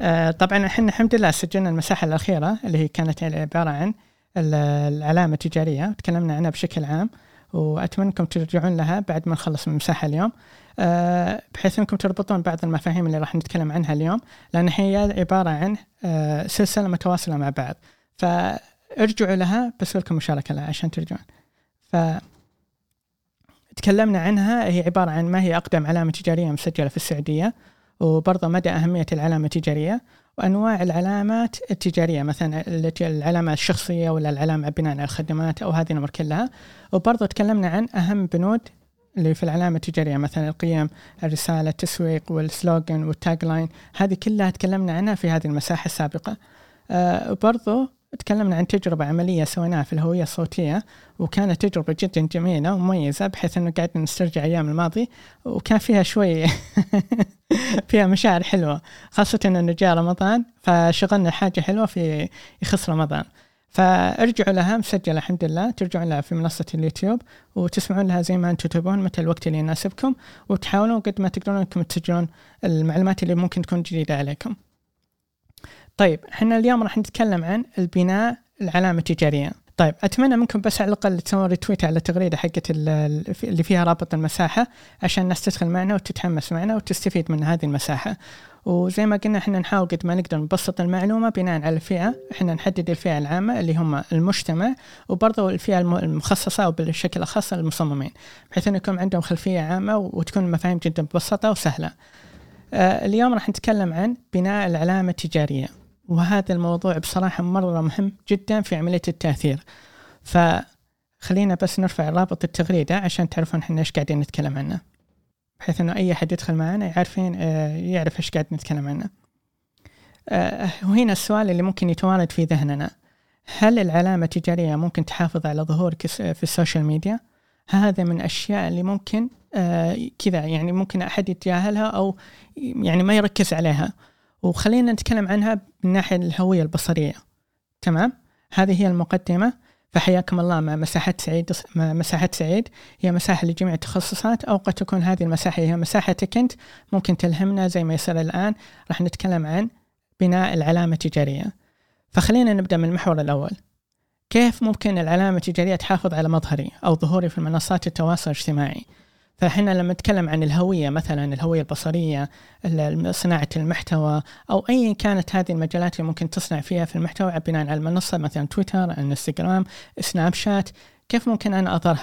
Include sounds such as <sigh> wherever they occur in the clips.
آه طبعا إحنا الحمد لله سجلنا المساحة الأخيرة اللي هي كانت عبارة عن العلامه التجارية تكلمنا عنها بشكل عام وأتمنى إنكم ترجعون لها بعد ما نخلص من المساحة اليوم. آه بحيث إنكم تربطون بعض المفاهيم اللي راح نتكلم عنها اليوم لأن هي عبارة عن آه سلسلة متواصلة مع بعض. فارجعوا لها بس لكم مشاركة لها عشان ترجعون. ف تكلمنا عنها هي عبارة عن ما هي أقدم علامة تجارية مسجلة في السعودية. وبرضه مدى أهمية العلامة التجارية وأنواع العلامات التجارية مثلا العلامة الشخصية ولا العلامة بناء على الخدمات أو هذه الأمور كلها. وبرضه تكلمنا عن أهم بنود اللي في العلامة التجارية مثلا القيم الرسالة التسويق والسلوغن والتاج لاين. هذه كلها تكلمنا عنها في هذه المساحة السابقة. أه برضو تكلمنا عن تجربة عملية سويناها في الهوية الصوتية وكانت تجربة جدا جميلة ومميزة بحيث إنه قاعدين نسترجع أيام الماضي وكان فيها شوي <laughs> فيها مشاعر حلوة خاصة إنه جاء رمضان فشغلنا حاجة حلوة في يخص رمضان فارجعوا لها مسجلة الحمد لله ترجعون لها في منصة اليوتيوب وتسمعون لها زي ما أنتم تبون متى الوقت اللي يناسبكم وتحاولون قد ما تقدرون إنكم تسجلون المعلومات اللي ممكن تكون جديدة عليكم. طيب إحنا اليوم راح نتكلم عن البناء العلامة التجارية. طيب أتمنى منكم بس على الأقل تسوون ريتويت على التغريده حقت اللي فيها رابط المساحة عشان الناس تدخل معنا وتتحمس معنا وتستفيد من هذه المساحة. وزي ما قلنا إحنا نحاول قد ما نقدر نبسط المعلومة بناء على الفئة. إحنا نحدد الفئة العامة اللي هم المجتمع وبرضه الفئة المخصصة أو بالشكل الاخص المصممين بحيث انكم عندهم خلفية عامة وتكون المفاهيم جدا مبسطه وسهلة. آه اليوم راح نتكلم عن بناء العلامة التجارية. وهذا الموضوع بصراحة مرة مهم جدا في عملية التأثير. فخلينا بس نرفع رابط التغريدة عشان تعرفون إحنا إيش قاعدين نتكلم عنه. بحيث إنه أي أحد يدخل معنا يعرفين آه، يعرف إيش قاعد نتكلم عنه. آه، وهنا السؤال اللي ممكن يتوارد في ذهننا. هل العلامة التجارية ممكن تحافظ على ظهورك في السوشيال ميديا؟ هذا من الأشياء اللي ممكن آه كذا يعني ممكن أحد يتجاهلها أو يعني ما يركز عليها. وخلينا نتكلم عنها من ناحية الهوية البصرية. تمام؟ هذه هي المقدمة. فحياكم الله مع مساحة سعيد مع مساحة سعيد. هي مساحة لجميع التخصصات أو قد تكون هذه المساحة هي مساحتك أنت. ممكن تلهمنا زي ما يصير الآن. راح نتكلم عن بناء العلامة التجارية. فخلينا نبدأ من المحور الأول. كيف ممكن العلامة التجارية تحافظ على مظهري أو ظهوري في منصات التواصل الاجتماعي؟ فاحنا لما نتكلم عن الهوية مثلا الهوية البصرية صناعة المحتوى أو ايا كانت هذه المجالات اللي ممكن تصنع فيها في المحتوى بناء على المنصة مثلا تويتر انستغرام سناب شات كيف ممكن أنا أظهر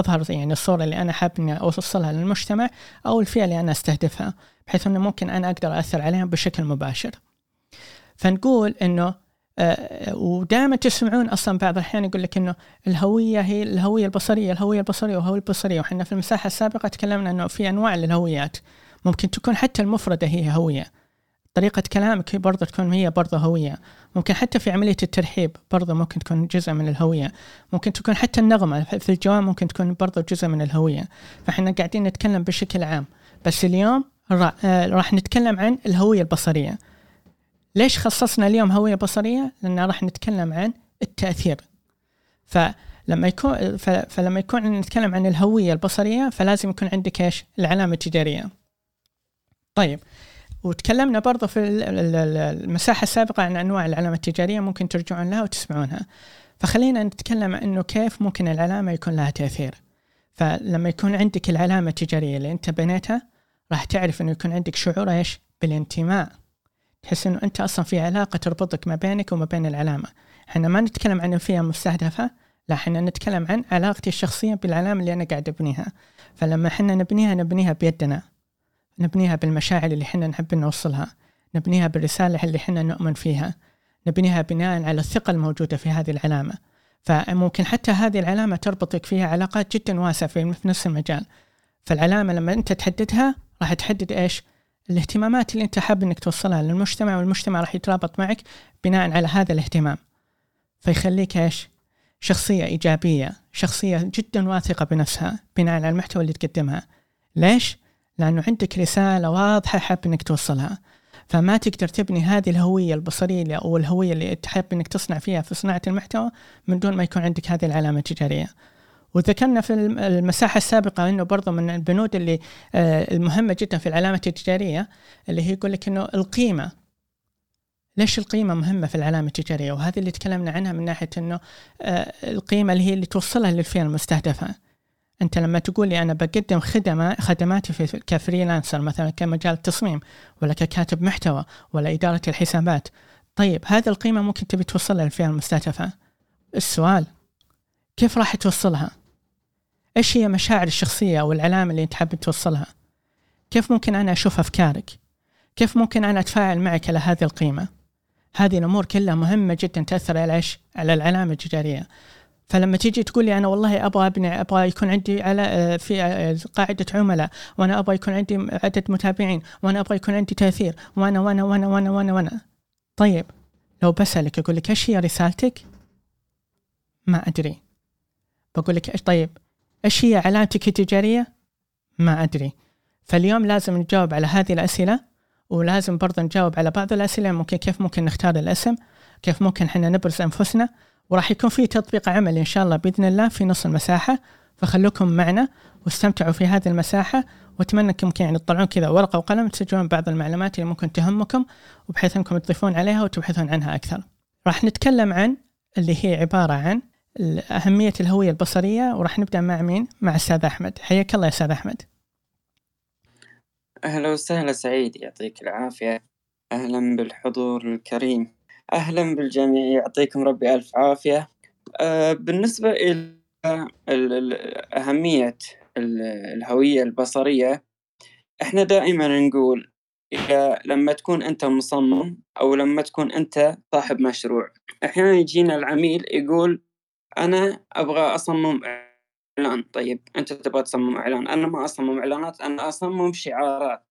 أظهر يعني الصورة اللي أنا حاب إني أوصلها للمجتمع أو الفئة اللي أنا أستهدفها بحيث إنه ممكن أنا أقدر أثر عليهم بشكل مباشر. فنقول إنه ودائما تسمعون أصلا بعض الأحيان يقول لك إنه الهوية هي الهوية البصرية الهوية البصرية والهويه البصرية. وحنا في المساحة السابقة تكلمنا إنه في أنواع للهويات. ممكن تكون حتى المفردة هي هوية. طريقة كلامك برضه تكون هي برضه هوية. ممكن حتى في عملية الترحيب برضه ممكن تكون جزء من الهوية. ممكن تكون حتى النغمة في الجواب ممكن تكون برضه جزء من الهوية. فإحنا قاعدين نتكلم بشكل عام. بس اليوم آه، راح نتكلم عن الهوية البصرية. ليش خصصنا اليوم هوية بصرية؟ لأن راح نتكلم عن التأثير فلما يكون فلما يكون نتكلم عن الهوية البصرية فلازم يكون عندك إيش؟ العلامة التجارية. طيب وتكلمنا برضو في المساحة السابقة عن أنواع العلامة التجارية ممكن ترجعون لها وتسمعونها فخلينا نتكلم أنه كيف ممكن العلامة يكون لها تأثير فلما يكون عندك العلامة التجارية اللي أنت بنيتها راح تعرف أنه يكون عندك شعور إيش بالانتماء تحس إنه أنت أصلا في علاقة تربطك ما بينك وما بين العلامة. إحنا ما نتكلم عن الفئه المستهدفه لا إحنا نتكلم عن علاقتي الشخصية بالعلامة اللي أنا قاعد أبنيها. فلما إحنا نبنيها نبنيها بيدنا. نبنيها بالمشاعر اللي إحنا نحب نوصلها. نبنيها بالرسالة اللي إحنا نؤمن فيها. نبنيها بناء على الثقة الموجودة في هذه العلامة. فممكن حتى هذه العلامة تربطك فيها علاقات جدا واسعة في نفس المجال. فالعلامة لما أنت تحددها راح تحدد إيش؟ الاهتمامات اللي انت حاب انك توصلها للمجتمع والمجتمع راح يترابط معك بناء على هذا الاهتمام. فيخليك إيش؟ شخصية إيجابية شخصية جدا واثقة بنفسها بناء على المحتوى اللي تقدمها. ليش؟ لأنه عندك رسالة واضحة حاب إنك توصلها. فما تقدر تبني هذه الهوية البصرية أو الهوية اللي تحب إنك تصنع فيها في صناعة المحتوى من دون ما يكون عندك هذه العلامة التجارية. وذكرنا في المساحة السابقة أنه برضو من البنود اللي آه، المهمة جدا في العلامة التجارية اللي هي يقول لك أنه القيمة. ليش القيمة مهمة في العلامة التجارية؟ وهذه اللي تكلمنا عنها من ناحية أنه آه، القيمة اللي هي اللي توصلها للفئة المستهدفة. أنت لما تقول لي أنا بقدم خدمة خدماتي في كفريلانسر مثلا كمجال التصميم ولا ككاتب محتوى ولا إدارة الحسابات. طيب هذه القيمة ممكن تبي توصلها للفئة المستهدفة؟ السؤال كيف راح توصلها؟ إيش هي مشاعر الشخصية أو العلامة اللي أنت حابب توصلها؟ كيف ممكن أنا أشوف أفكارك؟ كيف ممكن أنا أتفاعل معك على هذه القيمة؟ هذه الأمور كلها مهمة جدا تأثر على إيش؟ على العلامة التجارية. فلما تيجي تقول لي أنا والله أبغى أبني أبغى يكون عندي على آه، في آه، قاعدة عملاء وأنا أبغى يكون عندي عدد متابعين وأنا أبغى يكون عندي تأثير وأنا وأنا وأنا وأنا وأنا وأنا. طيب لو بسألك أقول لك إيش هي رسالتك؟ ما أدري. بقول لك إيش؟ طيب إيش هي علامتك التجاريه؟ ما أدري. فاليوم لازم نجاوب على هذه الأسئلة ولازم برضه نجاوب على بعض الأسئلة. ممكن كيف ممكن نختار الاسم؟ كيف ممكن إحنا نبرز أنفسنا؟ وراح يكون في تطبيق عمل إن شاء الله بإذن الله في نص المساحة. فخلوكم معنا واستمتعوا في هذه المساحة وأتمنى أنكم يعني تطلعون كذا ورقة وقلم تسجلون بعض المعلومات اللي ممكن تهمكم وبحيث أنكم تضيفون عليها وتبحثون عنها أكثر. راح نتكلم عن اللي هي عبارة عن أهمية الهوية البصرية وراح نبدأ مع مين؟ مع أستاذ أحمد. حياك الله يا أستاذ أحمد. أهلا وسهلا سعيد يعطيك العافية. أهلا بالحضور الكريم. أهلا بالجميع يعطيكم ربي ألف عافية. أه بالنسبة إلى أهمية الهوية البصرية إحنا دائما نقول لما تكون أنت مصمم أو لما تكون أنت صاحب مشروع. أحيانا يجينا العميل يقول أنا أبغى أصمم إعلان. طيب أنت تبغى تصمم إعلان. أنا ما أصمم إعلانات أنا أصمم شعارات.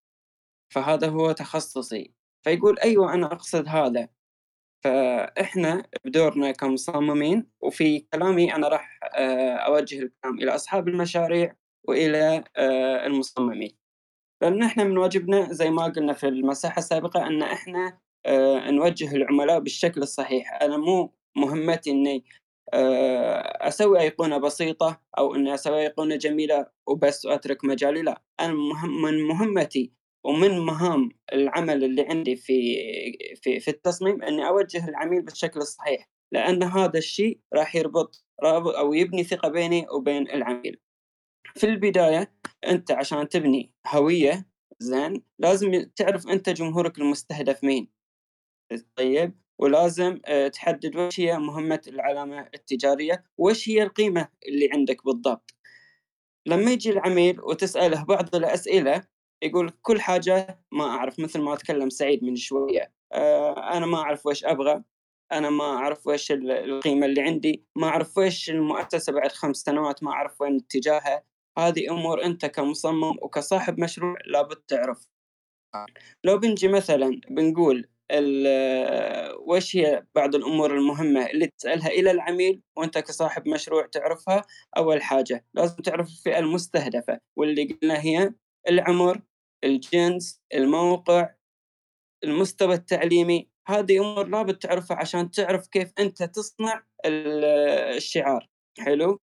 فهذا هو تخصصي. فيقول أيوة أنا أقصد هذا. فإحنا بدورنا كمصممين وفي كلامي أنا راح آه، أوجه الكلام إلى أصحاب المشاريع وإلى آه، المصممين. لأن إحنا من واجبنا زي ما قلنا في المساحة السابقة أن إحنا آه، نوجه العملاء بالشكل الصحيح. أنا مو مهمتي إني أسوي ايقونه بسيطة أو إني أسوي ايقونه جميلة وبس وأترك مجالي لا أنا من مهمتي ومن مهام العمل اللي عندي في في في التصميم إني أوجه العميل بالشكل الصحيح لأن هذا الشيء راح يربط رابط أو يبني ثقة بيني وبين العميل. في البداية أنت عشان تبني هوية زين لازم تعرف أنت جمهورك المستهدف مين. طيب ولازم آه، تحدد وش هي مهمة العلامة التجارية وش هي القيمة اللي عندك بالضبط. لما يجي العميل وتسأله بعض الأسئلة يقول كل حاجة ما أعرف مثل ما تكلم سعيد من شوية آه، أنا ما أعرف وش أبغى أنا ما أعرف وش القيمة اللي عندي ما أعرف وش المؤسسة بعد خمس سنوات ما أعرف وين اتجاهها. هذه أمور أنت كمصمم وكصاحب مشروع لابد تعرف. لو بنجي مثلا بنقول وش هي بعض الأمور المهمة اللي تسألها إلى العميل وأنت كصاحب مشروع تعرفها؟ أول حاجة لازم تعرف الفئة المستهدفة واللي قلنا هي العمر الجنس الموقع المستوى التعليمي. هذه أمور لابد تعرفها عشان تعرف كيف أنت تصنع الشعار. حلو؟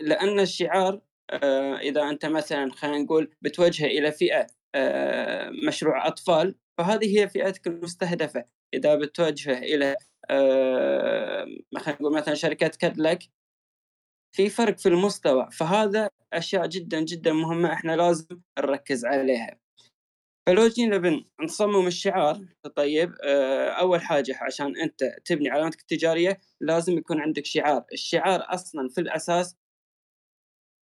لأن الشعار آه، إذا أنت مثلا خلينا نقول بتوجهه إلى فئة آه، مشروع أطفال فهذه هي فئتك المستهدفة. إذا بتوجه إلى آه، خلينا نقول مثلا شركة كادلك في فرق في المستوى. فهذا أشياء جدا جدا مهمة إحنا لازم نركز عليها. فلو جينا نصمم الشعار. طيب آه، أول حاجة عشان أنت تبني علامتك التجارية لازم يكون عندك شعار. الشعار أصلا في الأساس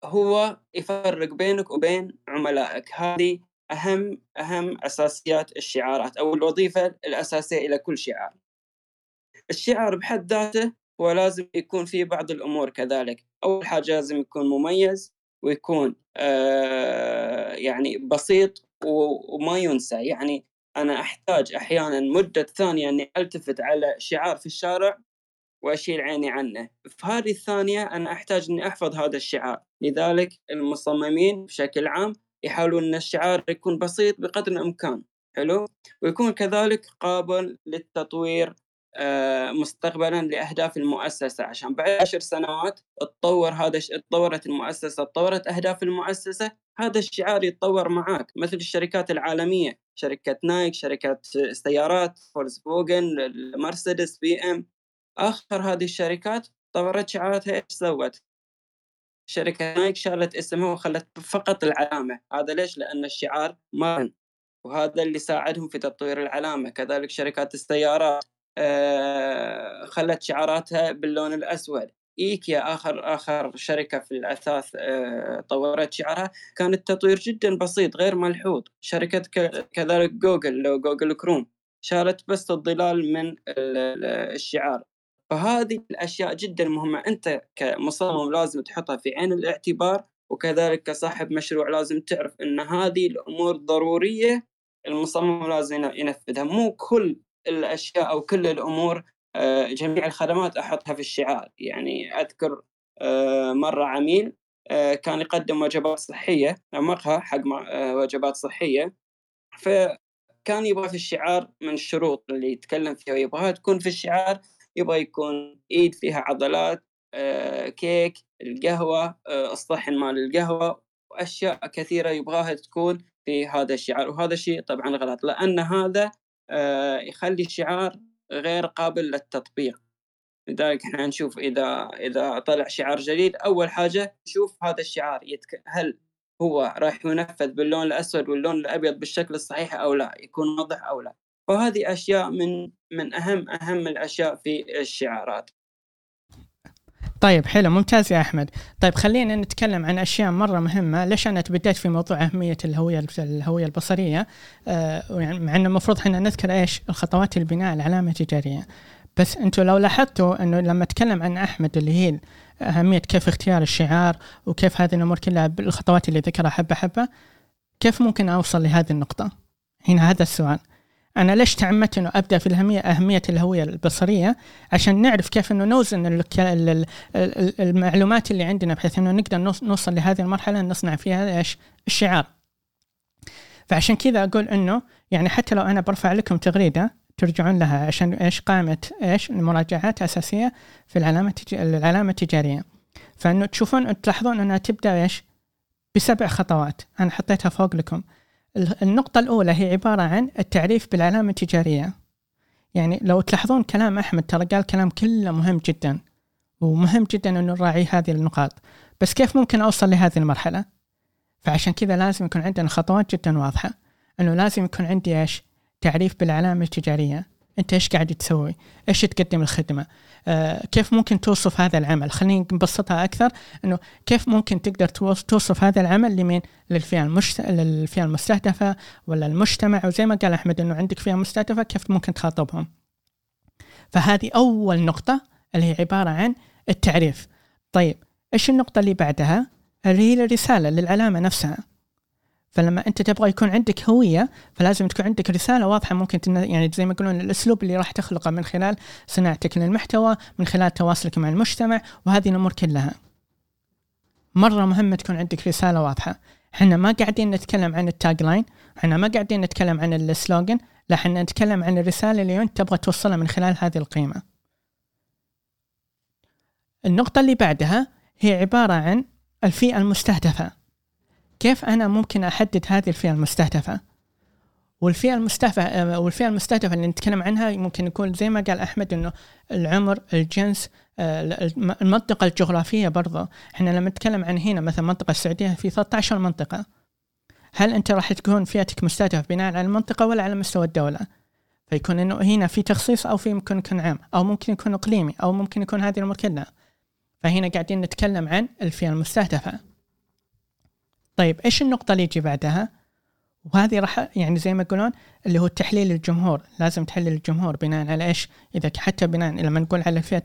هو يفرق بينك وبين عملائك. هذه أهم أهم أساسيات الشعارات أو الوظيفة الأساسية إلى كل شعار. الشعار بحد ذاته هو لازم يكون فيه بعض الأمور كذلك. أول حاجة لازم يكون مميز ويكون آه يعني بسيط وما ينسى. يعني أنا أحتاج أحيانا مدة ثانية أني ألتفت على شعار في الشارع وأشيل عيني عنه. في هذه الثانية أنا أحتاج أني أحفظ هذا الشعار. لذلك المصممين بشكل عام يحاولون إن الشعار يكون بسيط بقدر الإمكان حلو ويكون كذلك قابل للتطوير آه، مستقبلا لأهداف المؤسسة عشان بعد عشر سنوات تطور هذا تطورت المؤسسة تطورت أهداف المؤسسة هذا الشعار يتطور معاك مثل الشركات العالمية شركة نايك شركات سيارات فولكس فوجن مرسيدس بي إم آخر هذه الشركات طورت شعاراتها إيش سوت؟ شركة نايك شالت اسمها وخلت فقط العلامة. هذا ليش؟ لأن الشعار مرن وهذا اللي ساعدهم في تطوير العلامة. كذلك شركات السيارات آه، خلت شعاراتها باللون الأسود. ايكيا آخر آخر شركة في الأثاث آه، طورت شعارها. كان التطوير جدا بسيط غير ملحوظ. شركة كذلك جوجل لو جوجل كروم شالت بس الظلال من الشعار. فهذه الأشياء جدا مهمة. أنت كمصمم لازم تحطها في عين الاعتبار وكذلك كصاحب مشروع لازم تعرف إن هذه الأمور ضرورية المصمم لازم ينفذها. مو كل الأشياء أو كل الأمور آه، جميع الخدمات أحطها في الشعار. يعني أذكر آه، مرة عميل آه، كان يقدم وجبات صحية مقهى حق وجبات صحية. فكان يبغى في الشعار من الشروط اللي يتكلم فيها يبغاها تكون في الشعار يبغى يكون إيد فيها عضلات كيك القهوة الصحن مال القهوة وأشياء كثيرة يبغاها تكون في هذا الشعار. وهذا شيء طبعا غلط لأن هذا آه، يخلي الشعار غير قابل للتطبيق. لذلك إحنا نشوف إذا إذا طلع شعار جديد أول حاجة نشوف هذا الشعار يتك... هل هو راح ينفذ باللون الأسود واللون الأبيض بالشكل الصحيح أو لا يكون واضح أو لا. فهذه أشياء من من أهم أهم الأشياء في الشعارات. طيب حلو ممتاز يا أحمد. طيب خلينا نتكلم عن أشياء مرة مهمة. ليش أنا تبديت في موضوع أهمية الهوية الهوية البصرية؟ آه يعني مع إنه المفروض إحنا نذكر إيش؟ الخطوات البناء العلامة التجارية. بس أنتم لو لاحظتوا إنه لما أتكلم عن أحمد اللي هي أهمية كيف اختيار الشعار وكيف هذه الأمور كلها بالخطوات اللي ذكرها حبة حبة كيف ممكن أوصل لهذه النقطة؟ هنا هذا السؤال. أنا ليش تعمدت إنه أبدأ في الاهميه أهمية الهوية البصرية؟ عشان نعرف كيف إنه نوزن المعلومات اللي عندنا بحيث إنه نقدر نوصل لهذه المرحلة نصنع فيها إيش؟ الشعار. فعشان كذا أقول إنه يعني حتى لو أنا برفع لكم تغريدة ترجعون لها عشان إيش؟ قائمة إيش؟ المراجعات أساسية في العلامة العلامة التجارية. فإنه تشوفون تلاحظون إنها تبدأ إيش؟ بسبع خطوات. أنا حطيتها فوق لكم. النقطة الأولى هي عبارة عن التعريف بالعلامة التجارية. يعني لو تلاحظون كلام أحمد ترى قال كلام كله مهم جدا ومهم جدا أنه نراعي هذه النقاط. بس كيف ممكن أوصل لهذه المرحلة؟ فعشان كذا لازم يكون عندنا خطوات جدا واضحة أنه لازم يكون عندي إيش؟ تعريف بالعلامة التجارية. أنت إيش قاعد تسوي؟ إيش تقدم الخدمة؟ آه، كيف ممكن توصف هذا العمل؟ خلينا نبسطها أكثر إنه كيف ممكن تقدر توصف هذا العمل لمين؟ للفئة المشت... للفئة المستهدفة ولا المجتمع؟ وزي ما قال أحمد إنه عندك فئة مستهدفة كيف ممكن تخاطبهم؟ فهذه أول نقطة اللي هي عبارة عن التعريف. طيب إيش النقطة اللي بعدها؟ اللي هي الرسالة للعلامة نفسها. فلما أنت تبغى يكون عندك هوية فلازم تكون عندك رسالة واضحة. ممكن تن... يعني زي ما يقولون الأسلوب اللي راح تخلقه من خلال صناعتك للمحتوى من خلال تواصلك مع المجتمع وهذه الأمور كلها. مرة مهم تكون عندك رسالة واضحة. إحنا ما قاعدين نتكلم عن التاج لاين إحنا ما قاعدين نتكلم عن السلوغن لا إحنا نتكلم عن الرسالة اللي أنت تبغى توصلها من خلال هذه القيمة. النقطة اللي بعدها هي عبارة عن الفئة المستهدفة. كيف أنا ممكن أحدد هذه الفئة المستهدفة؟ والفئة المستهدفة والفئة المستهدفة اللي نتكلم عنها ممكن يكون زي ما قال أحمد إنه العمر الجنس المنطقة الجغرافية برضه إحنا لما نتكلم عن هنا مثلا منطقة السعودية في 13 منطقة. هل أنت راح تكون فئتك مستهدفة بناء على المنطقة ولا على مستوى الدولة؟ فيكون إنه هنا في تخصيص أو في ممكن يكون عام أو ممكن يكون إقليمي أو ممكن يكون هذه الأمور كلها. فهنا قاعدين نتكلم عن الفئة المستهدفة. طيب إيش النقطة اللي تجي بعدها؟ وهذه راح يعني زي ما يقولون اللي هو تحليل الجمهور، لازم تحلل الجمهور بناء على إيش؟ إذا حتى بناء لما نقول على الفئة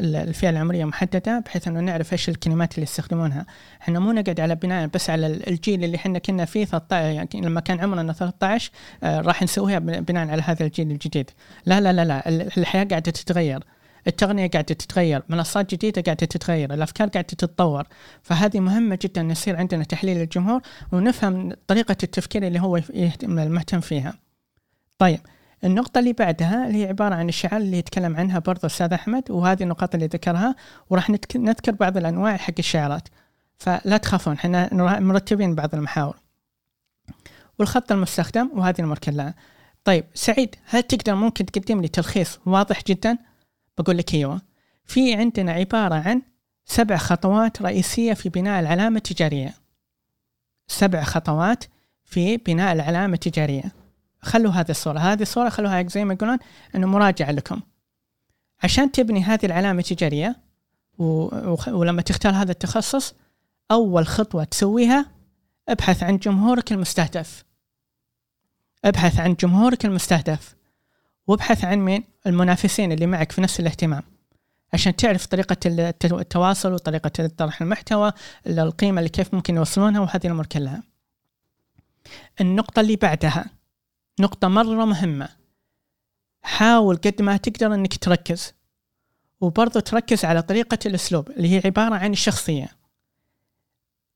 الفئة العمرية محددة بحيث إنه نعرف إيش الكلمات اللي يستخدمونها، إحنا مو نقعد على بناء بس على الجيل اللي إحنا كنا فيه 13 يعني لما كان عمرنا 13 آه راح نسويها بناء على هذا الجيل الجديد، لا لا لا لا الحياة قاعدة تتغير، التقنية قاعدة تتغير منصات جديدة قاعدة تتغير الأفكار قاعدة تتطور. فهذه مهمة جدا ان يصير عندنا تحليل الجمهور ونفهم طريقة التفكير اللي هو المهتم فيها. طيب النقطة اللي بعدها اللي هي عبارة عن الشعار اللي يتكلم عنها برضه الأستاذ أحمد وهذه النقاط اللي ذكرها وراح نذكر بعض الأنواع حق الشعارات. فلا تخافون إحنا مرتبين بعض المحاور. والخط المستخدم وهذه المركلة. طيب سعيد هل تقدر ممكن تقدم لي تلخيص واضح جدا؟ بقول لك إيوه. في عندنا عبارة عن سبع خطوات رئيسية في بناء العلامة التجارية. سبع خطوات في بناء العلامة التجارية. خلوا هذه الصورة. هذه الصورة خلوها زي ما يقولون إنه مراجعة لكم. عشان تبني هذه العلامة التجارية و... ولما تختار هذا التخصص أول خطوة تسويها ابحث عن جمهورك المستهدف. ابحث عن جمهورك المستهدف. وابحث عن مين؟ المنافسين اللي معك في نفس الاهتمام. عشان تعرف طريقة التواصل وطريقة طرح المحتوى القيمة اللي كيف ممكن يوصلونها وهذه الأمور كلها. النقطة اللي بعدها نقطة مرة مهمة. حاول قد ما تقدر إنك تركز. وبرضه تركز على طريقة الأسلوب اللي هي عبارة عن الشخصية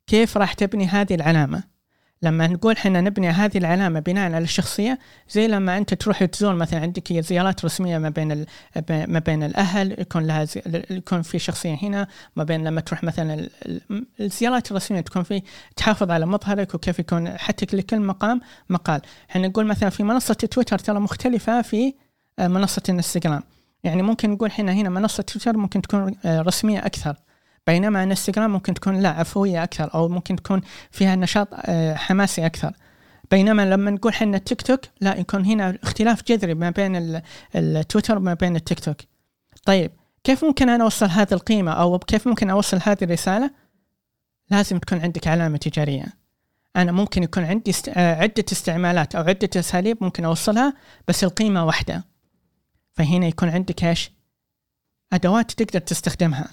كيف راح تبني هذه العلامة؟ لما نقول إحنا نبني هذه العلامة بناء على الشخصية زي لما أنت تروح تزور مثلا عندك زيارات رسمية ما بين. ما بين الأهل يكون لها. يكون في شخصية هنا ما بين لما تروح مثلا الزيارات الرسمية تكون في تحافظ على مظهرك وكيف يكون حتى لكل مقام مقال إحنا نقول مثلا في منصة تويتر ترى مختلفة في آه، منصة الانستغرام يعني ممكن نقول إحنا هنا منصة تويتر ممكن تكون آه، رسمية أكثر بينما انستغرام ممكن تكون لا عفوية أكثر أو ممكن تكون فيها نشاط آه، حماسي أكثر. بينما لما نقول إحنا التيك توك لا يكون هنا اختلاف جذري ما بين التويتر وما بين التيك توك. طيب كيف ممكن أنا أوصل هذه القيمة أو كيف ممكن أوصل هذه الرسالة؟ لازم تكون عندك علامة تجارية. أنا ممكن يكون عندي است... آه، عدة استعمالات أو عدة أساليب ممكن أوصلها بس القيمة واحدة. فهنا يكون عندك إيش؟ أدوات تقدر تستخدمها.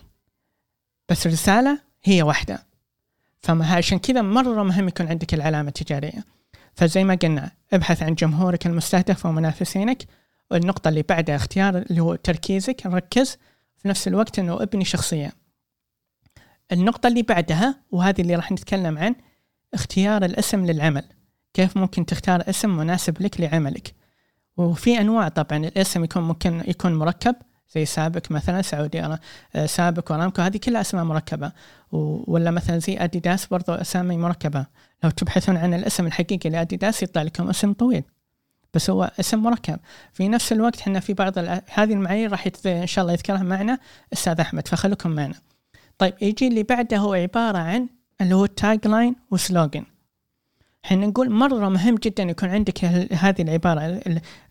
بس الرسالة هي واحدة. فما عشان كذا مرة مهم يكون عندك العلامة التجارية. فزي ما قلنا ابحث عن جمهورك المستهدف ومنافسينك. والنقطة اللي بعدها اختيار اللي هو تركيزك. ركز في نفس الوقت إنه ابني شخصية. النقطة اللي بعدها وهذه اللي راح نتكلم عن اختيار الاسم للعمل. كيف ممكن تختار اسم مناسب لك لعملك؟ وفي أنواع طبعا. الاسم يكون ممكن يكون مركب. زي سابك مثلا سعودي آه، سابك ورامكو هذه كلها أسماء مركبة. ولا مثلا زي أديداس برضو أسامي مركبة. لو تبحثون عن الاسم الحقيقي لأديداس يطلع لكم اسم طويل. بس هو اسم مركب. في نفس الوقت إحنا في بعض هذه المعايير راح إن شاء الله يذكرها معنا أستاذ أحمد فخلوكم معنا. طيب يجي اللي بعده هو عبارة عن اللي هو ال tagline و slogan إحنا نقول مرة مهم جدا يكون عندك هذه العبارة.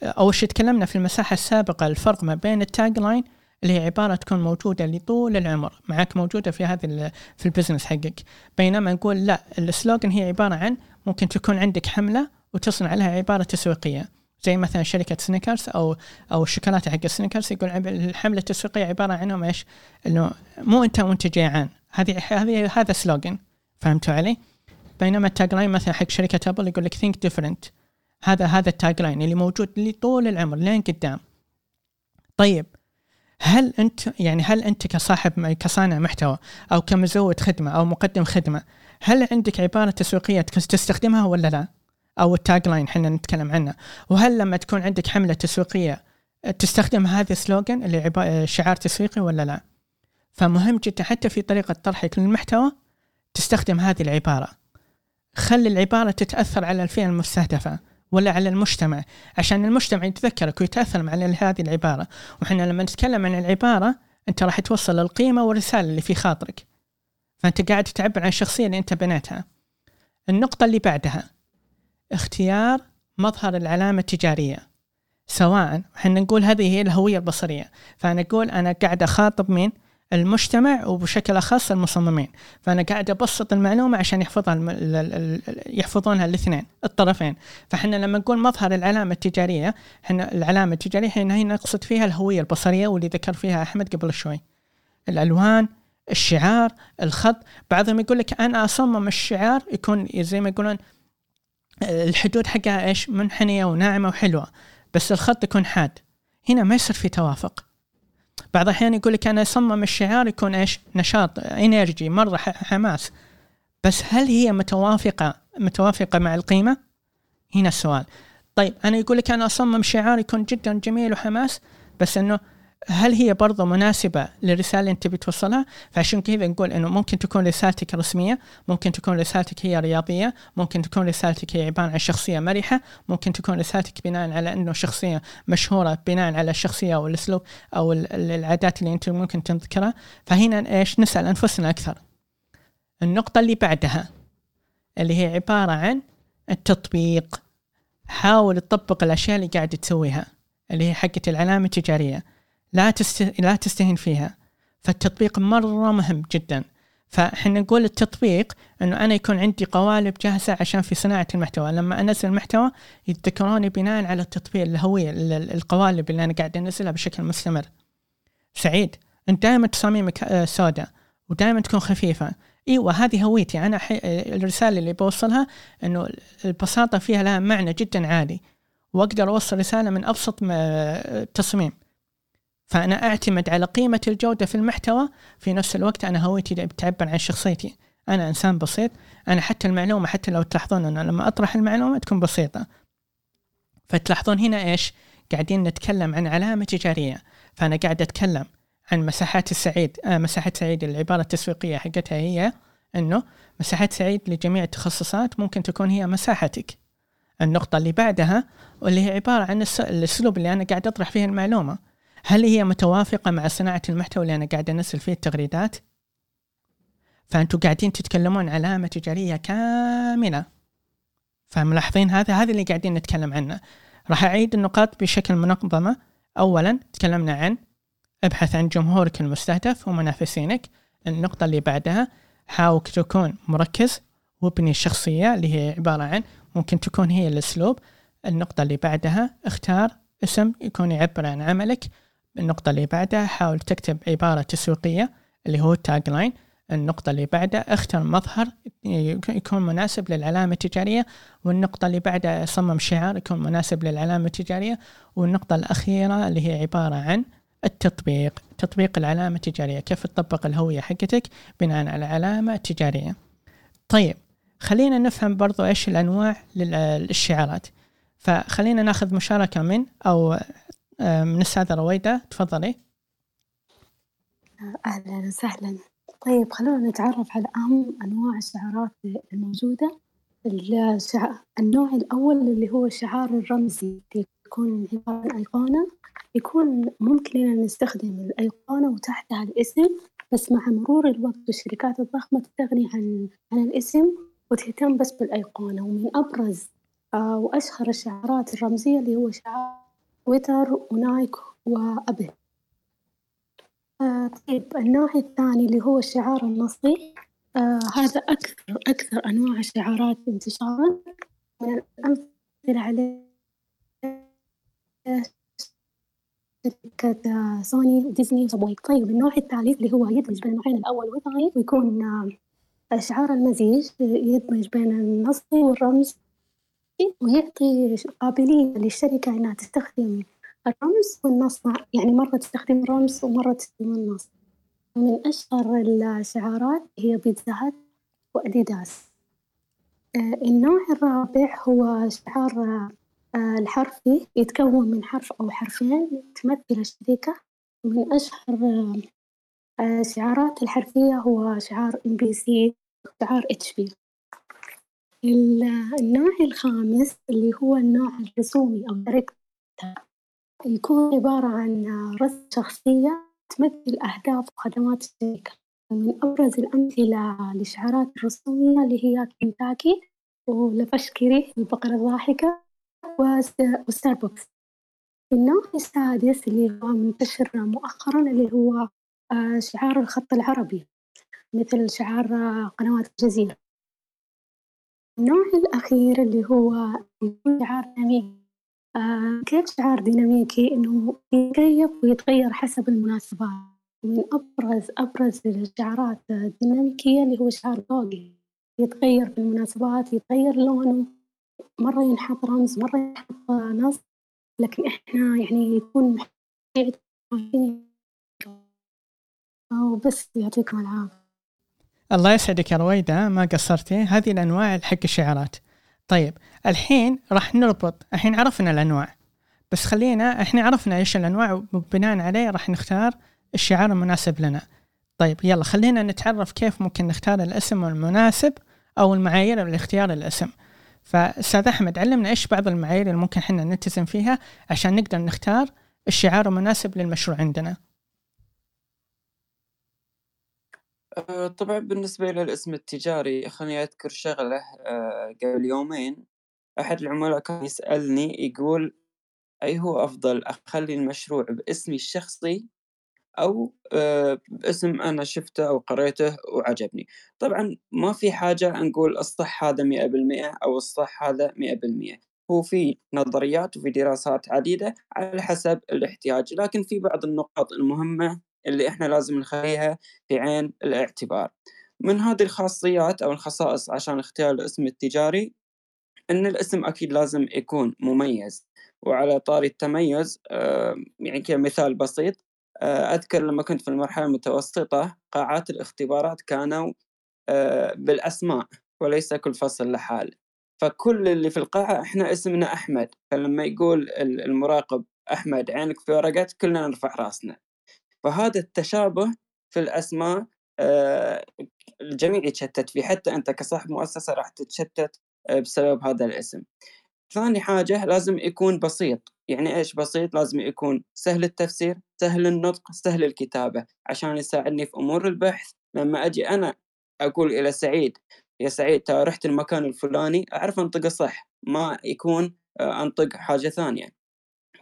أول شيء تكلمنا في المساحة السابقة الفرق ما بين ال tagline اللي هي عبارة تكون موجودة لطول العمر معك موجودة في هذه في ال business حقك. بينما نقول لا ال slogan هي عبارة عن ممكن تكون عندك حملة وتصنع لها عبارة تسويقية. زي مثلا شركة سنيكرز أو أو الشوكولاتة حق سنيكرز يقول الحملة التسويقية عبارة عنهم إيش؟ إنه مو أنت وأنت جيعان هذه هذه هذا slogan. فهمتوا علي؟ بينما ال tagline مثلا حق شركة أبل يقول لك think different هذا هذا ال tagline اللي موجود لي طول العمر لين قدام طيب هل انت يعني هل أنت كصاحب كصانع محتوى أو كمزود خدمة أو مقدم خدمة هل عندك عبارة تسويقية تستخدمها ولا لا؟ أو ال tagline إحنا نتكلم عنه وهل لما تكون عندك حملة تسويقية تستخدم هذا السلوغن اللي شعار تسويقي ولا لا؟ فمهم جدا حتى في طريقة طرحك للمحتوى تستخدم هذه العبارة خلي العبارة تتأثر على الفئة المستهدفة ولا على المجتمع. عشان المجتمع يتذكرك ويتأثر مع هذه العبارة. وحنا لما نتكلم عن العبارة أنت راح توصل القيمة والرسالة اللي في خاطرك. فأنت قاعد تعبر عن الشخصية اللي أنت بنيتها. النقطة اللي بعدها اختيار مظهر العلامة التجارية. سواء إحنا نقول هذه هي الهوية البصرية. فأنا أقول أنا قاعد أخاطب مين؟ المجتمع وبشكل اخص المصممين. فأنا قاعد أبسط المعلومة عشان يحفظها يحفظونها الاثنين الطرفين. فإحنا لما نقول مظهر العلامة التجارية إحنا العلامة التجارية هنا هنا نقصد فيها الهوية البصرية واللي ذكر فيها أحمد قبل شوي. الألوان الشعار الخط. بعضهم يقول لك أنا أصمم الشعار يكون زي ما يقولون الحدود حقها إيش؟ منحنية وناعمة وحلوة بس الخط يكون حاد. هنا ما يصير في توافق. بعض الأحيان يقول لك أنا أصمم الشعار يكون إيش؟ نشاط إنرجي مرة حماس بس هل هي متوافقة متوافقة مع القيمة؟ هنا السؤال طيب أنا يقول لك أنا أصمم شعار يكون جدا جميل وحماس بس إنه هل هي برضه مناسبة للرسالة اللي أنت بتوصلها؟ فعشان كذا نقول إنه ممكن تكون رسالتك رسمية، ممكن تكون رسالتك هي رياضية، ممكن تكون رسالتك هي عبارة عن شخصية مرحة، ممكن تكون رسالتك بناء على إنه شخصية مشهورة بناء على الشخصية أو الأسلوب أو العادات اللي أنت ممكن تذكرها، فهنا إيش؟ نسأل أنفسنا أكثر. النقطة اللي بعدها اللي هي عبارة عن التطبيق. حاول تطبق الأشياء اللي قاعد تسويها اللي هي حقة العلامة التجارية. لا تست... لا تستهين فيها. فالتطبيق مرة مهم جدا. فإحنا نقول التطبيق إنه أنا يكون عندي قوالب جاهزة عشان في صناعة المحتوى. لما أنزل المحتوى يتذكروني بناء على التطبيق الهوية القوالب اللي أنا قاعد أنزلها بشكل مستمر. سعيد. أنت دائما تصاميمك آه، سوداء ودائما تكون خفيفة. إيوه هذه هويتي. أنا حي... الرسالة اللي بوصلها إنه البساطة فيها لها معنى جدا عالي. وأقدر أوصل رسالة من أبسط تصميم. فأنا أعتمد على قيمة الجودة في المحتوى. في نفس الوقت أنا هويتي بتعبر عن شخصيتي. أنا إنسان بسيط. أنا حتى المعلومة حتى لو تلاحظون أنا لما أطرح المعلومة تكون بسيطة. فتلاحظون هنا إيش؟ قاعدين نتكلم عن علامة تجارية. فأنا قاعد أتكلم عن مساحات السعيد. آه مساحات سعيد العبارة التسويقية حقتها هي أنه مساحات سعيد لجميع التخصصات ممكن تكون هي مساحتك. النقطة اللي بعدها واللي هي عبارة عن الأسلوب اللي أنا قاعد أطرح فيه المعلومة. هل هي متوافقة مع صناعة المحتوى؟ اللي أنا قاعد أنزل فيه التغريدات؟ فأنتوا قاعدين تتكلمون علامة تجارية كاملة. فملاحظين هذا؟ هذا اللي قاعدين نتكلم عنه. راح أعيد النقاط بشكل منظمة. أولا تكلمنا عن أبحث عن جمهورك المستهدف ومنافسينك. النقطة اللي بعدها حاول تكون مركز وابني الشخصية اللي هي عبارة عن ممكن تكون هي الأسلوب. النقطة اللي بعدها اختار اسم يكون يعبر عن عملك. النقطة اللي بعدها حاول تكتب عبارة تسويقية اللي هو التاج لاين النقطة اللي بعدها اختر مظهر يكون مناسب للعلامة التجارية. والنقطة اللي بعدها صمم شعار يكون مناسب للعلامة التجارية. والنقطة الأخيرة اللي هي عبارة عن التطبيق تطبيق العلامة التجارية. كيف تطبق الهوية حقتك بناء على العلامة التجارية. طيب خلينا نفهم برضو إيش الأنواع للشعارات. فخلينا ناخذ مشاركة من آه، من السادة رويدة تفضلي. أهلا وسهلا. طيب خلونا نتعرف على أهم أنواع الشعارات الموجودة. الشع... النوع الأول اللي هو الشعار الرمزي يكون عبارة عن أيقونة. يكون ممكن إننا نستخدم الأيقونة وتحتها الاسم بس مع مرور الوقت الشركات الضخمة تستغني عن عن الاسم وتهتم بس بالأيقونة. ومن أبرز آه وأشهر الشعارات الرمزية اللي هو شعار تويتر ونايك وأبل آه طيب النوع الثاني اللي هو الشعار النصي آه هذا أكثر أكثر أنواع الشعارات انتشارًا. من الأمثلة عليه شركة سوني وديزني وسابوي طيب النوع الثالث اللي هو يدمج بين النوعين الأول والثاني ويكون آه شعار المزيج يدمج بين النصي والرمز ويعطي قابلية للشركة إنها تستخدم الرمز والنص. يعني مرة تستخدم الرمز ومرة تستخدم النص، من أشهر الشعارات هي بيتزا هات وأديداس، آه، النوع الرابع هو شعار آه، الحرفي. يتكون من حرف أو حرفين تمثل الشركة، ومن أشهر آه، الحرفية هو شعار إم بي سي وشعار إتش بي. النوع الخامس اللي هو النوع الرسومي أو يكون عبارة عن رسم شخصية تمثل أهداف وخدمات الشركة، من أبرز الأمثلة للشعارات الرسومية اللي هي كنتاكي ولافشكري البقرة الضاحكة وستاربكس، النوع السادس اللي هو منتشر مؤخرًا اللي هو آه، شعار الخط العربي مثل شعار قنوات الجزيرة. النوع الأخير اللي هو شعار ديناميكي. آه كيف شعار ديناميكي؟ إنه يتكيف ويتغير حسب المناسبات، من أبرز أبرز الشعارات الديناميكية اللي هو شعار ذوقي يتغير بالمناسبات يتغير لونه. مرة ينحط رمز مرة ينحط نص. لكن إحنا يعني يكون وبس يعطيكم العافية. الله يسعدك يا رويدة ما قصرتي؟ هذه الأنواع حق الشعارات. طيب الحين راح نربط الحين عرفنا الأنواع. بس خلينا إحنا عرفنا إيش الأنواع وبناء عليه راح نختار الشعار المناسب لنا. طيب يلا خلينا نتعرف كيف ممكن نختار الاسم المناسب أو المعايير لاختيار الاسم. فأستاذ أحمد علمنا إيش بعض المعايير اللي ممكن إحنا نلتزم فيها عشان نقدر نختار الشعار المناسب للمشروع عندنا. أه، طبعا بالنسبة للاسم التجاري خليني أذكر شغلة أه، قبل يومين أحد العملاء كان يسألني يقول أي هو أفضل أخلي المشروع باسمي الشخصي أو آه، باسم أنا شفته أو قريته وعجبني؟ طبعا ما في حاجة نقول الصح هذا مئة بالمئة أو الصح هذا مئة بالمئة. هو في نظريات وفي دراسات عديدة على حسب الاحتياج لكن في بعض النقاط المهمة اللي إحنا لازم نخليها في عين الاعتبار. من هذه الخاصيات أو الخصائص عشان اختيار الاسم التجاري إن الاسم أكيد لازم يكون مميز. وعلى طاري التميز يعني كمثال بسيط آه، أذكر لما كنت في المرحلة المتوسطة قاعات الاختبارات كانوا آه، بالأسماء وليس كل فصل لحال فكل اللي في القاعة إحنا اسمنا أحمد فلما يقول المراقب أحمد عينك في ورقة كلنا نرفع رأسنا. فهذا التشابه في الأسماء الجميع يتشتت فيه حتى أنت كصاحب مؤسسة راح تتشتت بسبب هذا الاسم. ثاني حاجة لازم يكون بسيط. يعني إيش بسيط؟ لازم يكون سهل التفسير سهل النطق سهل الكتابة عشان يساعدني في أمور البحث. لما أجي أنا أقول إلى سعيد يا سعيد ترى رحت المكان الفلاني أعرف أنطقه صح ما يكون آه، أنطق حاجة ثانية.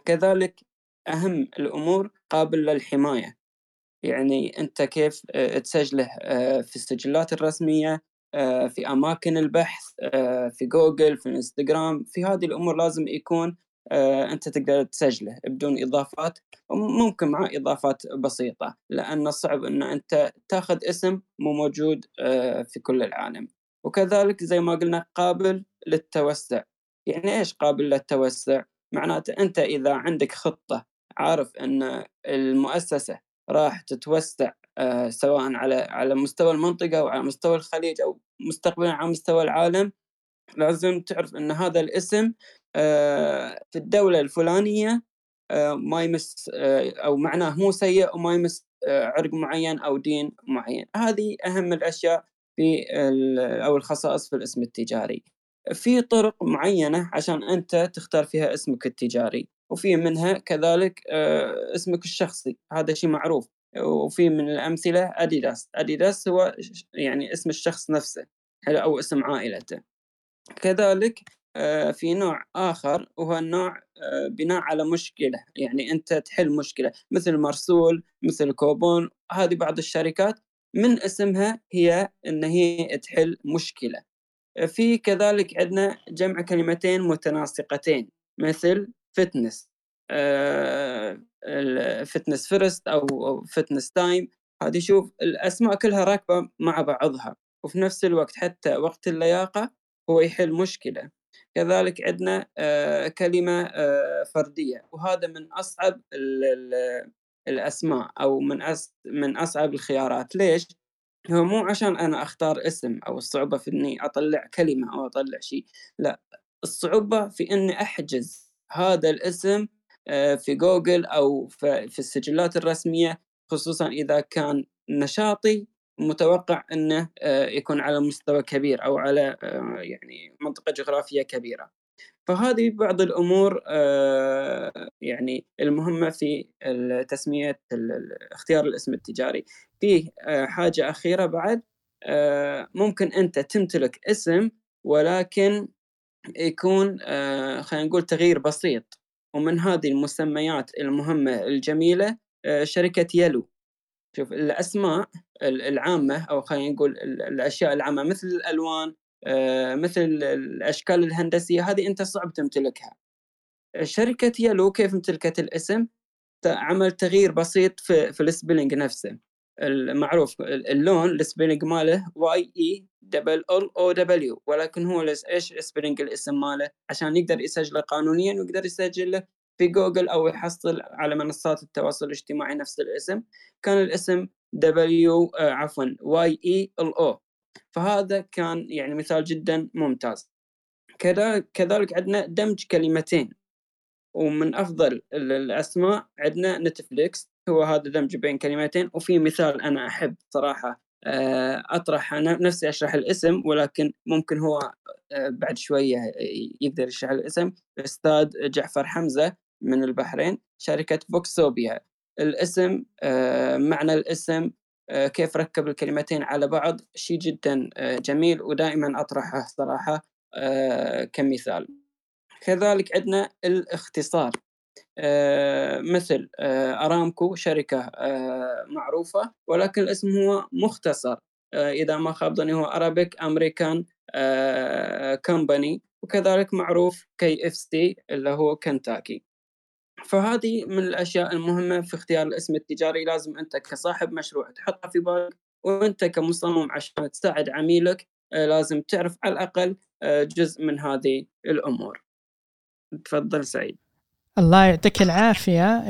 كذلك أهم الأمور قابل للحماية. يعني أنت كيف آه، تسجله آه، في السجلات الرسمية آه، في أماكن البحث في جوجل في الانستغرام في هذه الأمور لازم يكون أنت تقدر تسجله بدون إضافات ممكن مع إضافات بسيطة لأن صعب إن أنت تاخذ اسم مو موجود في كل العالم. وكذلك زي ما قلنا قابل للتوسع. يعني إيش قابل للتوسع؟ معناته أنت إذا عندك خطة عارف إن المؤسسة راح تتوسع آه، سواء على على مستوى المنطقة أو على مستوى الخليج أو مستقبلا على مستوى العالم لازم تعرف أن هذا الاسم آه، في الدولة الفلانية آه، ما يمس أو معناه مو سيء وما يمس عرق معين أو دين معين. هذه أهم الأشياء في أو الخصائص في الاسم التجاري. في طرق معينة عشان أنت تختار فيها اسمك التجاري. وفي منها كذلك اسمك الشخصي هذا شيء معروف. وفي من الأمثلة أديداس أديداس هو يعني اسم الشخص نفسه أو اسم عائلته. كذلك آه، في نوع آخر وهو النوع آه، بناء على مشكلة. يعني أنت تحل مشكلة مثل مرسول مثل كوبون هذه بعض الشركات. من اسمها هي أن هي تحل مشكلة. في كذلك عندنا جمع كلمتين متناسقتين مثل فتنس الفتنس فيرست أو فتنس تايم هذه شوف الأسماء كلها راكبة مع بعضها وفي نفس الوقت حتى وقت اللياقة هو يحل مشكلة. كذلك عندنا آه، كلمة آه، فردية وهذا من أصعب الأسماء أو من من أصعب الخيارات. ليش؟ هو مو عشان أنا أختار اسم أو الصعوبة في إني أطلع كلمة أو أطلع شيء لا الصعوبة في إني أحجز هذا الاسم آه، في جوجل أو في السجلات الرسمية خصوصا إذا كان نشاطي متوقع أنه آه، يكون على مستوى كبير أو على آه، يعني منطقة جغرافية كبيرة. فهذه بعض الأمور يعني المهمة في تسمية اختيار الاسم التجاري. فيه حاجة أخيرة بعد ممكن أنت تمتلك اسم ولكن يكون خلينا نقول تغيير بسيط. ومن هذه المسميات المهمة الجميلة آه، شركة يلو شوف الأسماء العامة أو خلينا نقول الأشياء العامة مثل الألوان آه، مثل الأشكال الهندسية هذه أنت صعب تمتلكها. شركة يلو كيف امتلكت الاسم؟ عمل تغيير بسيط في, في ال spelling نفسه. المعروف اللون ال spelling ماله Y E double L O W ولكن هو إيش spelling الاسم ماله؟ عشان يقدر يسجله قانونيا ويقدر يسجله في جوجل أو يحصل على منصات التواصل الاجتماعي نفس الاسم. كان الاسم W آه عفوا Y E L O. فهذا كان يعني مثال جدا ممتاز. كذلك عندنا دمج كلمتين. ومن أفضل الأسماء عندنا نتفليكس. هو هذا دمج بين كلمتين. وفي مثال أنا أحب صراحة آه، أطرح أنا نفسي أشرح الاسم ولكن ممكن هو آه، بعد شوية يقدر يشرح الاسم. الاستاذ جعفر حمزة من البحرين شركة بوكسوبيا الاسم آه، معنى الاسم كيف ركب الكلمتين على بعض شيء جدا جميل ودائما أطرحه صراحة كمثال. كذلك عندنا الاختصار. مثل آه، أرامكو شركة آه، معروفة ولكن الاسم هو مختصر. إذا ما خاب ظني هو Arabic American Company وكذلك معروف KFC اللي هو كنتاكي فهذه من الأشياء المهمة في اختيار الاسم التجاري. لازم أنت كصاحب مشروع تحطها في بالك وأنت كمصمم عشان تساعد عميلك لازم تعرف على الأقل جزء من هذه الأمور. تفضل سعيد. الله يعطيك العافية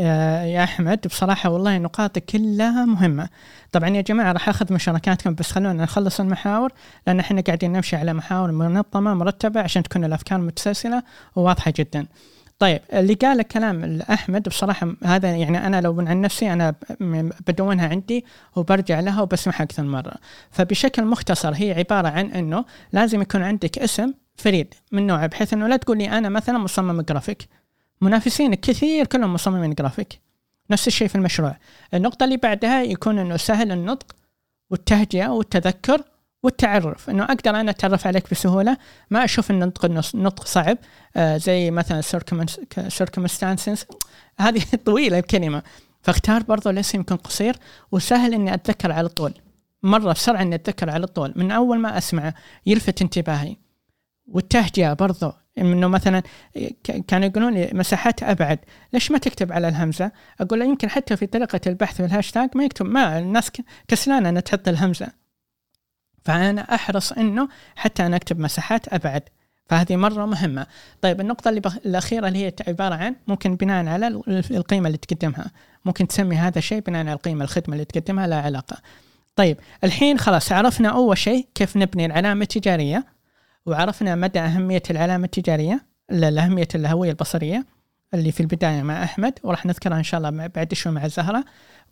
يا أحمد. بصراحة والله نقاطك كلها مهمة. طبعا يا جماعة راح أخذ مشاركاتكم بس خلونا نخلص المحاور لأن إحنا قاعدين نمشي على محاور منظمة مرتبة عشان تكون الأفكار متسلسلة وواضحة جدا. طيب اللي قال كلام احمد بصراحة هذا يعني أنا لو عن نفسي أنا بدونها عندي وبرجع لها وبسمعها أكثر مرة. فبشكل مختصر هي عبارة عن إنه لازم يكون عندك اسم فريد من نوعه بحيث إنه لا تقول لي أنا مثلا مصمم جرافيك. منافسينك كثير كلهم مصممين جرافيك. نفس الشيء في المشروع. النقطة اللي بعدها يكون إنه سهل النطق والتهجئة والتذكر والتعرف. إنه أقدر أنا أتعرف عليك بسهولة. ما أشوف النطق نطق صعب. آه زي مثلا circumstances. هذه <laughs> طويلة الكلمة. فاختار برضو الاسم يكون قصير. وسهل إني أتذكر على طول. مرة بسرعة إني أتذكر على طول. من أول ما أسمعه يلفت انتباهي. والتهجئة برضو إنه مثلا كانوا يقولون مساحات أبعد. ليش ما تكتب على الهمزة؟ أقول له يمكن حتى في طريقة البحث في الهاشتاج ما يكتب ما الناس كسلانة إنها تحط الهمزة. فأنا أحرص إنه حتى أنا أكتب مساحات أبعد. فهذه مرة مهمة. طيب النقطة اللي بخ... الأخيرة اللي هي عبارة عن ممكن بناء على القيمة اللي تقدمها. ممكن تسمي هذا الشيء بناء على القيمة الخدمة اللي تقدمها لا علاقة. طيب الحين خلاص عرفنا أول شيء كيف نبني العلامة التجارية. وعرفنا مدى أهمية العلامة التجارية الأهمية الهوية البصرية اللي في البداية مع أحمد وراح نذكرها إن شاء الله بعد شوي مع زهرة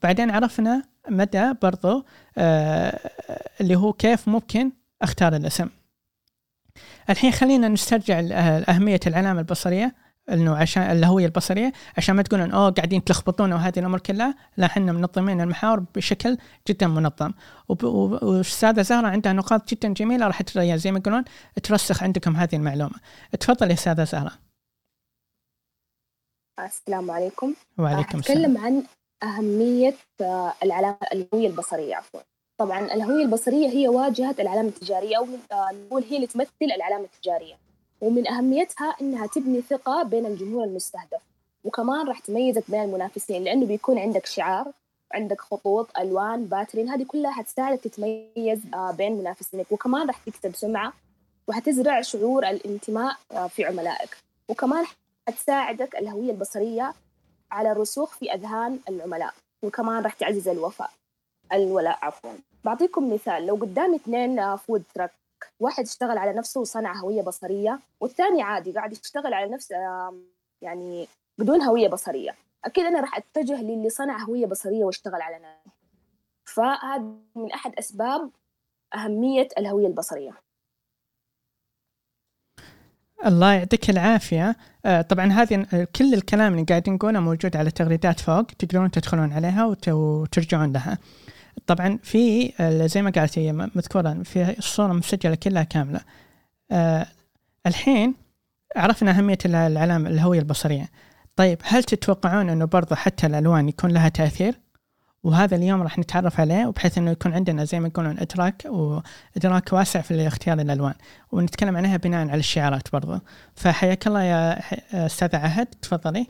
بعدين عرفنا مدى برضو آه اللي هو كيف ممكن أختار الاسم. الحين خلينا نسترجع أهمية العلامة البصرية. إنه عشان الهوية البصرية عشان ما تقولون أوه قاعدين تلخبطون وهذه الأمور كلها لا إحنا منظمين المحاور بشكل جدا منظم. والأستاذة زهرة عندها نقاط جدا جميلة راح زي ما يقولون ترسخ عندكم هذه المعلومة. تفضل يا أستاذة زهرة. السلام عليكم. وعليكم السلام. أتكلم عن أهمية آه، العلامه الهوية البصرية عفوا. طبعا الهوية البصرية هي واجهة العلامة التجارية أو آه، نقول هي اللي تمثل العلامة التجارية. ومن أهميتها إنها تبني ثقة بين الجمهور المستهدف وكمان راح تميزك بين المنافسين لأنه بيكون عندك شعار عندك خطوط ألوان باترين هذه كلها حتساعدك تتميز آه، بين منافسينك وكمان راح تكسب سمعة وحتزرع شعور الانتماء آه، في عملائك وكمان حتساعدك الهوية البصرية على الرسوخ في أذهان العملاء وكمان راح تعزز الوفاء الولاء عفوا. بعطيكم مثال لو قدامي اثنين فود آه، تراك واحد اشتغل على نفسه وصنع هوية بصرية والثاني عادي قاعد يشتغل على نفسه يعني بدون هوية بصرية. أكيد أنا راح أتجه للي صنع هوية بصرية واشتغل على نفسه. فهذا من أحد أسباب أهمية الهوية البصرية. الله يعطيك العافية. آه، طبعا هذه كل الكلام اللي قاعدين نقوله موجود على التغريدات فوق تقدرون تدخلون عليها وترجعون لها. طبعا في زي ما قالت هي مذكوره في الصورة مسجلة كلها كاملة. أه الحين عرفنا أهمية العلامة الهوية البصرية. طيب هل تتوقعون إنه برضه حتى الألوان يكون لها تأثير؟ وهذا اليوم راح نتعرف عليه وبحيث إنه يكون عندنا زي ما يقولون إدراك وإدراك واسع في اختيار الألوان. ونتكلم عنها بناء على الشعارات برضه فحياك الله يا أستاذ عهد تفضلي.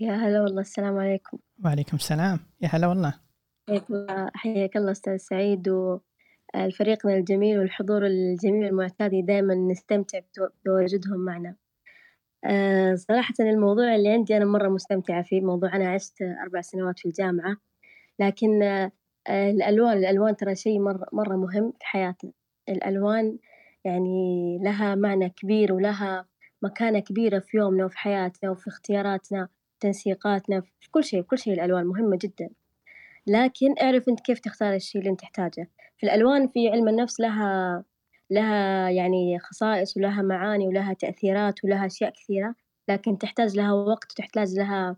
يا هلا والله السلام عليكم. وعليكم السلام. يا هلا والله. حياك الله أستاذ سعيد وفريقنا الجميل والحضور الجميل المعتاد دائما نستمتع بتواجدهم معنا. آه، صراحة الموضوع اللي عندي أنا مرة مستمتعة فيه موضوع أنا عشت أربع سنوات في الجامعة لكن آه، الألوان الألوان ترى شيء مرة مرة مهم في حياتنا. الألوان يعني لها معنى كبير ولها مكانة كبيرة في يومنا وفي حياتنا وفي اختياراتنا. تنسيقاتنا في كل شيء كل شيء الألوان مهمة جدا. لكن اعرف أنت كيف تختار الشيء اللي أنت تحتاجه. في الألوان في علم النفس لها لها يعني خصائص ولها معاني ولها تأثيرات ولها أشياء كثيرة. لكن تحتاج لها وقت وتحتاج لها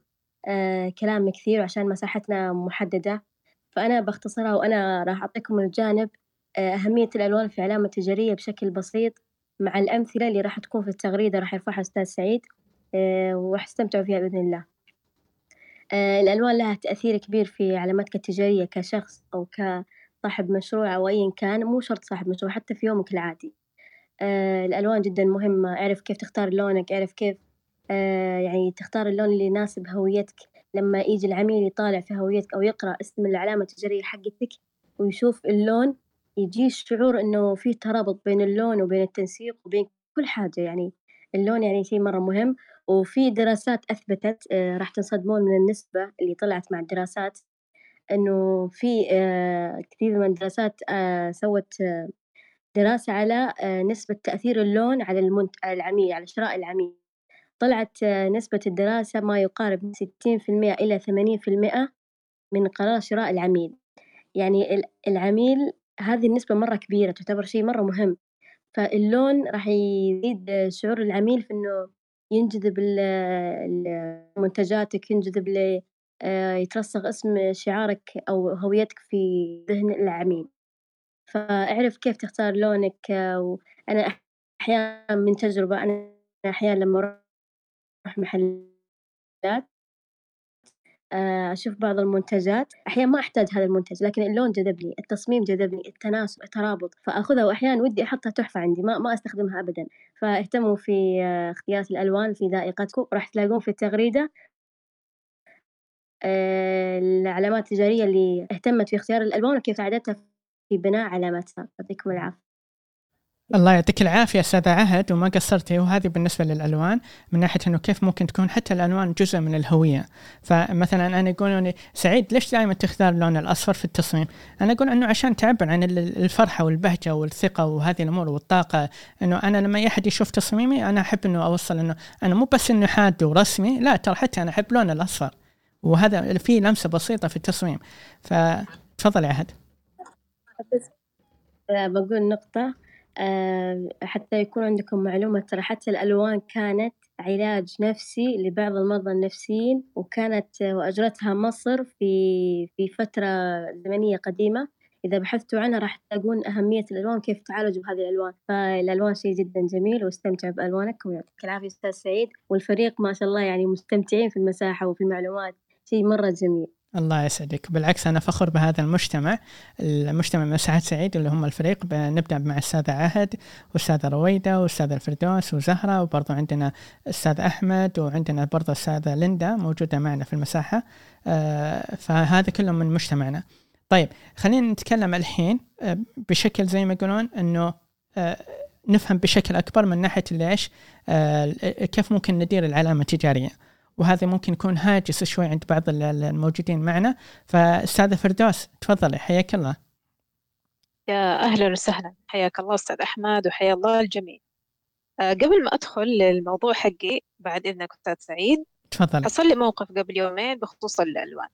آه كلام كثير عشان مساحتنا محددة. فأنا بختصرها وأنا راح أعطيكم الجانب آه أهمية الألوان في علامة تجارية بشكل بسيط. مع الأمثلة اللي راح تكون في التغريدة راح يرفعها أستاذ سعيد آه وراح تستمتعوا فيها بإذن الله. الألوان لها تأثير كبير في علاماتك التجارية كشخص أو كصاحب مشروع أو أيا كان مو شرط صاحب مشروع حتى في يومك العادي. آه الألوان جدا مهمة اعرف كيف تختار لونك اعرف كيف آه يعني تختار اللون اللي يناسب هويتك. لما يجي العميل يطالع في هويتك أو يقرأ اسم العلامة التجارية حقتك ويشوف اللون يجيه الشعور إنه في ترابط بين اللون وبين التنسيق وبين كل حاجة. يعني اللون يعني شيء مرة مهم وفي دراسات أثبتت آه راح تنصدمون من النسبة اللي طلعت مع الدراسات إنه في آه كثير من الدراسات آه سوت دراسة على نسبة تأثير اللون على المنت على العميل على شراء العميل. طلعت نسبة الدراسة ما يقارب من ستين في المئة إلى ثمانين في المئة من قرار شراء العميل. يعني العميل هذه النسبة مرة كبيرة تعتبر شيء مرة مهم. فاللون راح يزيد شعور العميل في إنه ينجذب لمنتجاتك ينجذب ل آه، يترسخ اسم شعارك أو هويتك في ذهن العميل. فاعرف كيف تختار لونك وأنا أحيانا من تجربة أنا أحيانا لما أروح محلات أشوف بعض المنتجات. أحيانا ما أحتاج هذا المنتج لكن اللون جذبني التصميم جذبني التناسب الترابط. فأخذها وأحيانا ودي أحطها تحفة عندي ما ما أستخدمها أبدا. فاهتموا في آه، اختيار الألوان في ذائقتكم. راح تلاقون في التغريدة آه، العلامات التجارية اللي اهتمت في اختيار الألوان وكيف ساعدتها في بناء علاماتها. يعطيكم العافية. الله يعطيك العافية أستاذة عهد وما قصرتي وهذه بالنسبة للألوان من ناحية أنه كيف ممكن تكون حتى الألوان جزء من الهوية. فمثلا أنا يقولون سعيد ليش دائما تختار اللون الأصفر في التصميم؟ أنا أقول أنه عشان تعبر عن الفرحة والبهجة والثقة وهذه الأمور والطاقة أنه أنا لما أحد يشوف تصميمي أنا أحب أنه أوصل أنه أنا مو بس أنه حاد ورسمي لا ترى حتى أنا أحب اللون الأصفر. وهذا في لمسة بسيطة في التصميم. فتفضل عهد. بس بقول نقطة. آه، حتى يكون عندكم معلومة ترى حتى الألوان كانت علاج نفسي لبعض المرضى النفسيين وكانت وأجرتها مصر في في فترة زمنية قديمة. إذا بحثتوا عنها راح تلاقون أهمية الألوان كيف تعالجوا بهذه الألوان. فالألوان شيء جدا جميل واستمتع بألوانك ويعطيك العافية أستاذ سعيد. والفريق ما شاء الله يعني مستمتعين في المساحة وفي المعلومات. شيء مرة جميل. الله يسعدك. بالعكس أنا فخور بهذا المجتمع المجتمع مساحة سعيد اللي هم الفريق. نبدأ مع الأستاذة عهد والأستاذة رويدة والأستاذة الفردوس وزهرة وبرضو عندنا الأستاذ أحمد وعندنا برضو الأستاذة ليندا موجودة معنا في المساحة. آه، فهذا كله من مجتمعنا. طيب خلينا نتكلم الحين آه، بشكل زي ما يقولون أنه آه، نفهم بشكل أكبر من ناحية ليش كيف ممكن ندير العلامة التجارية. وهذا ممكن يكون هاجس شوي عند بعض الموجودين معنا. فأستاذة فردوس تفضلي حياك الله. يا أهلا وسهلا. حياك الله أستاذ أحمد وحيا الله الجميع. أه قبل ما أدخل للموضوع حقي بعد إذنك أستاذ سعيد تفضل حصل لي موقف قبل يومين بخصوص الألوان.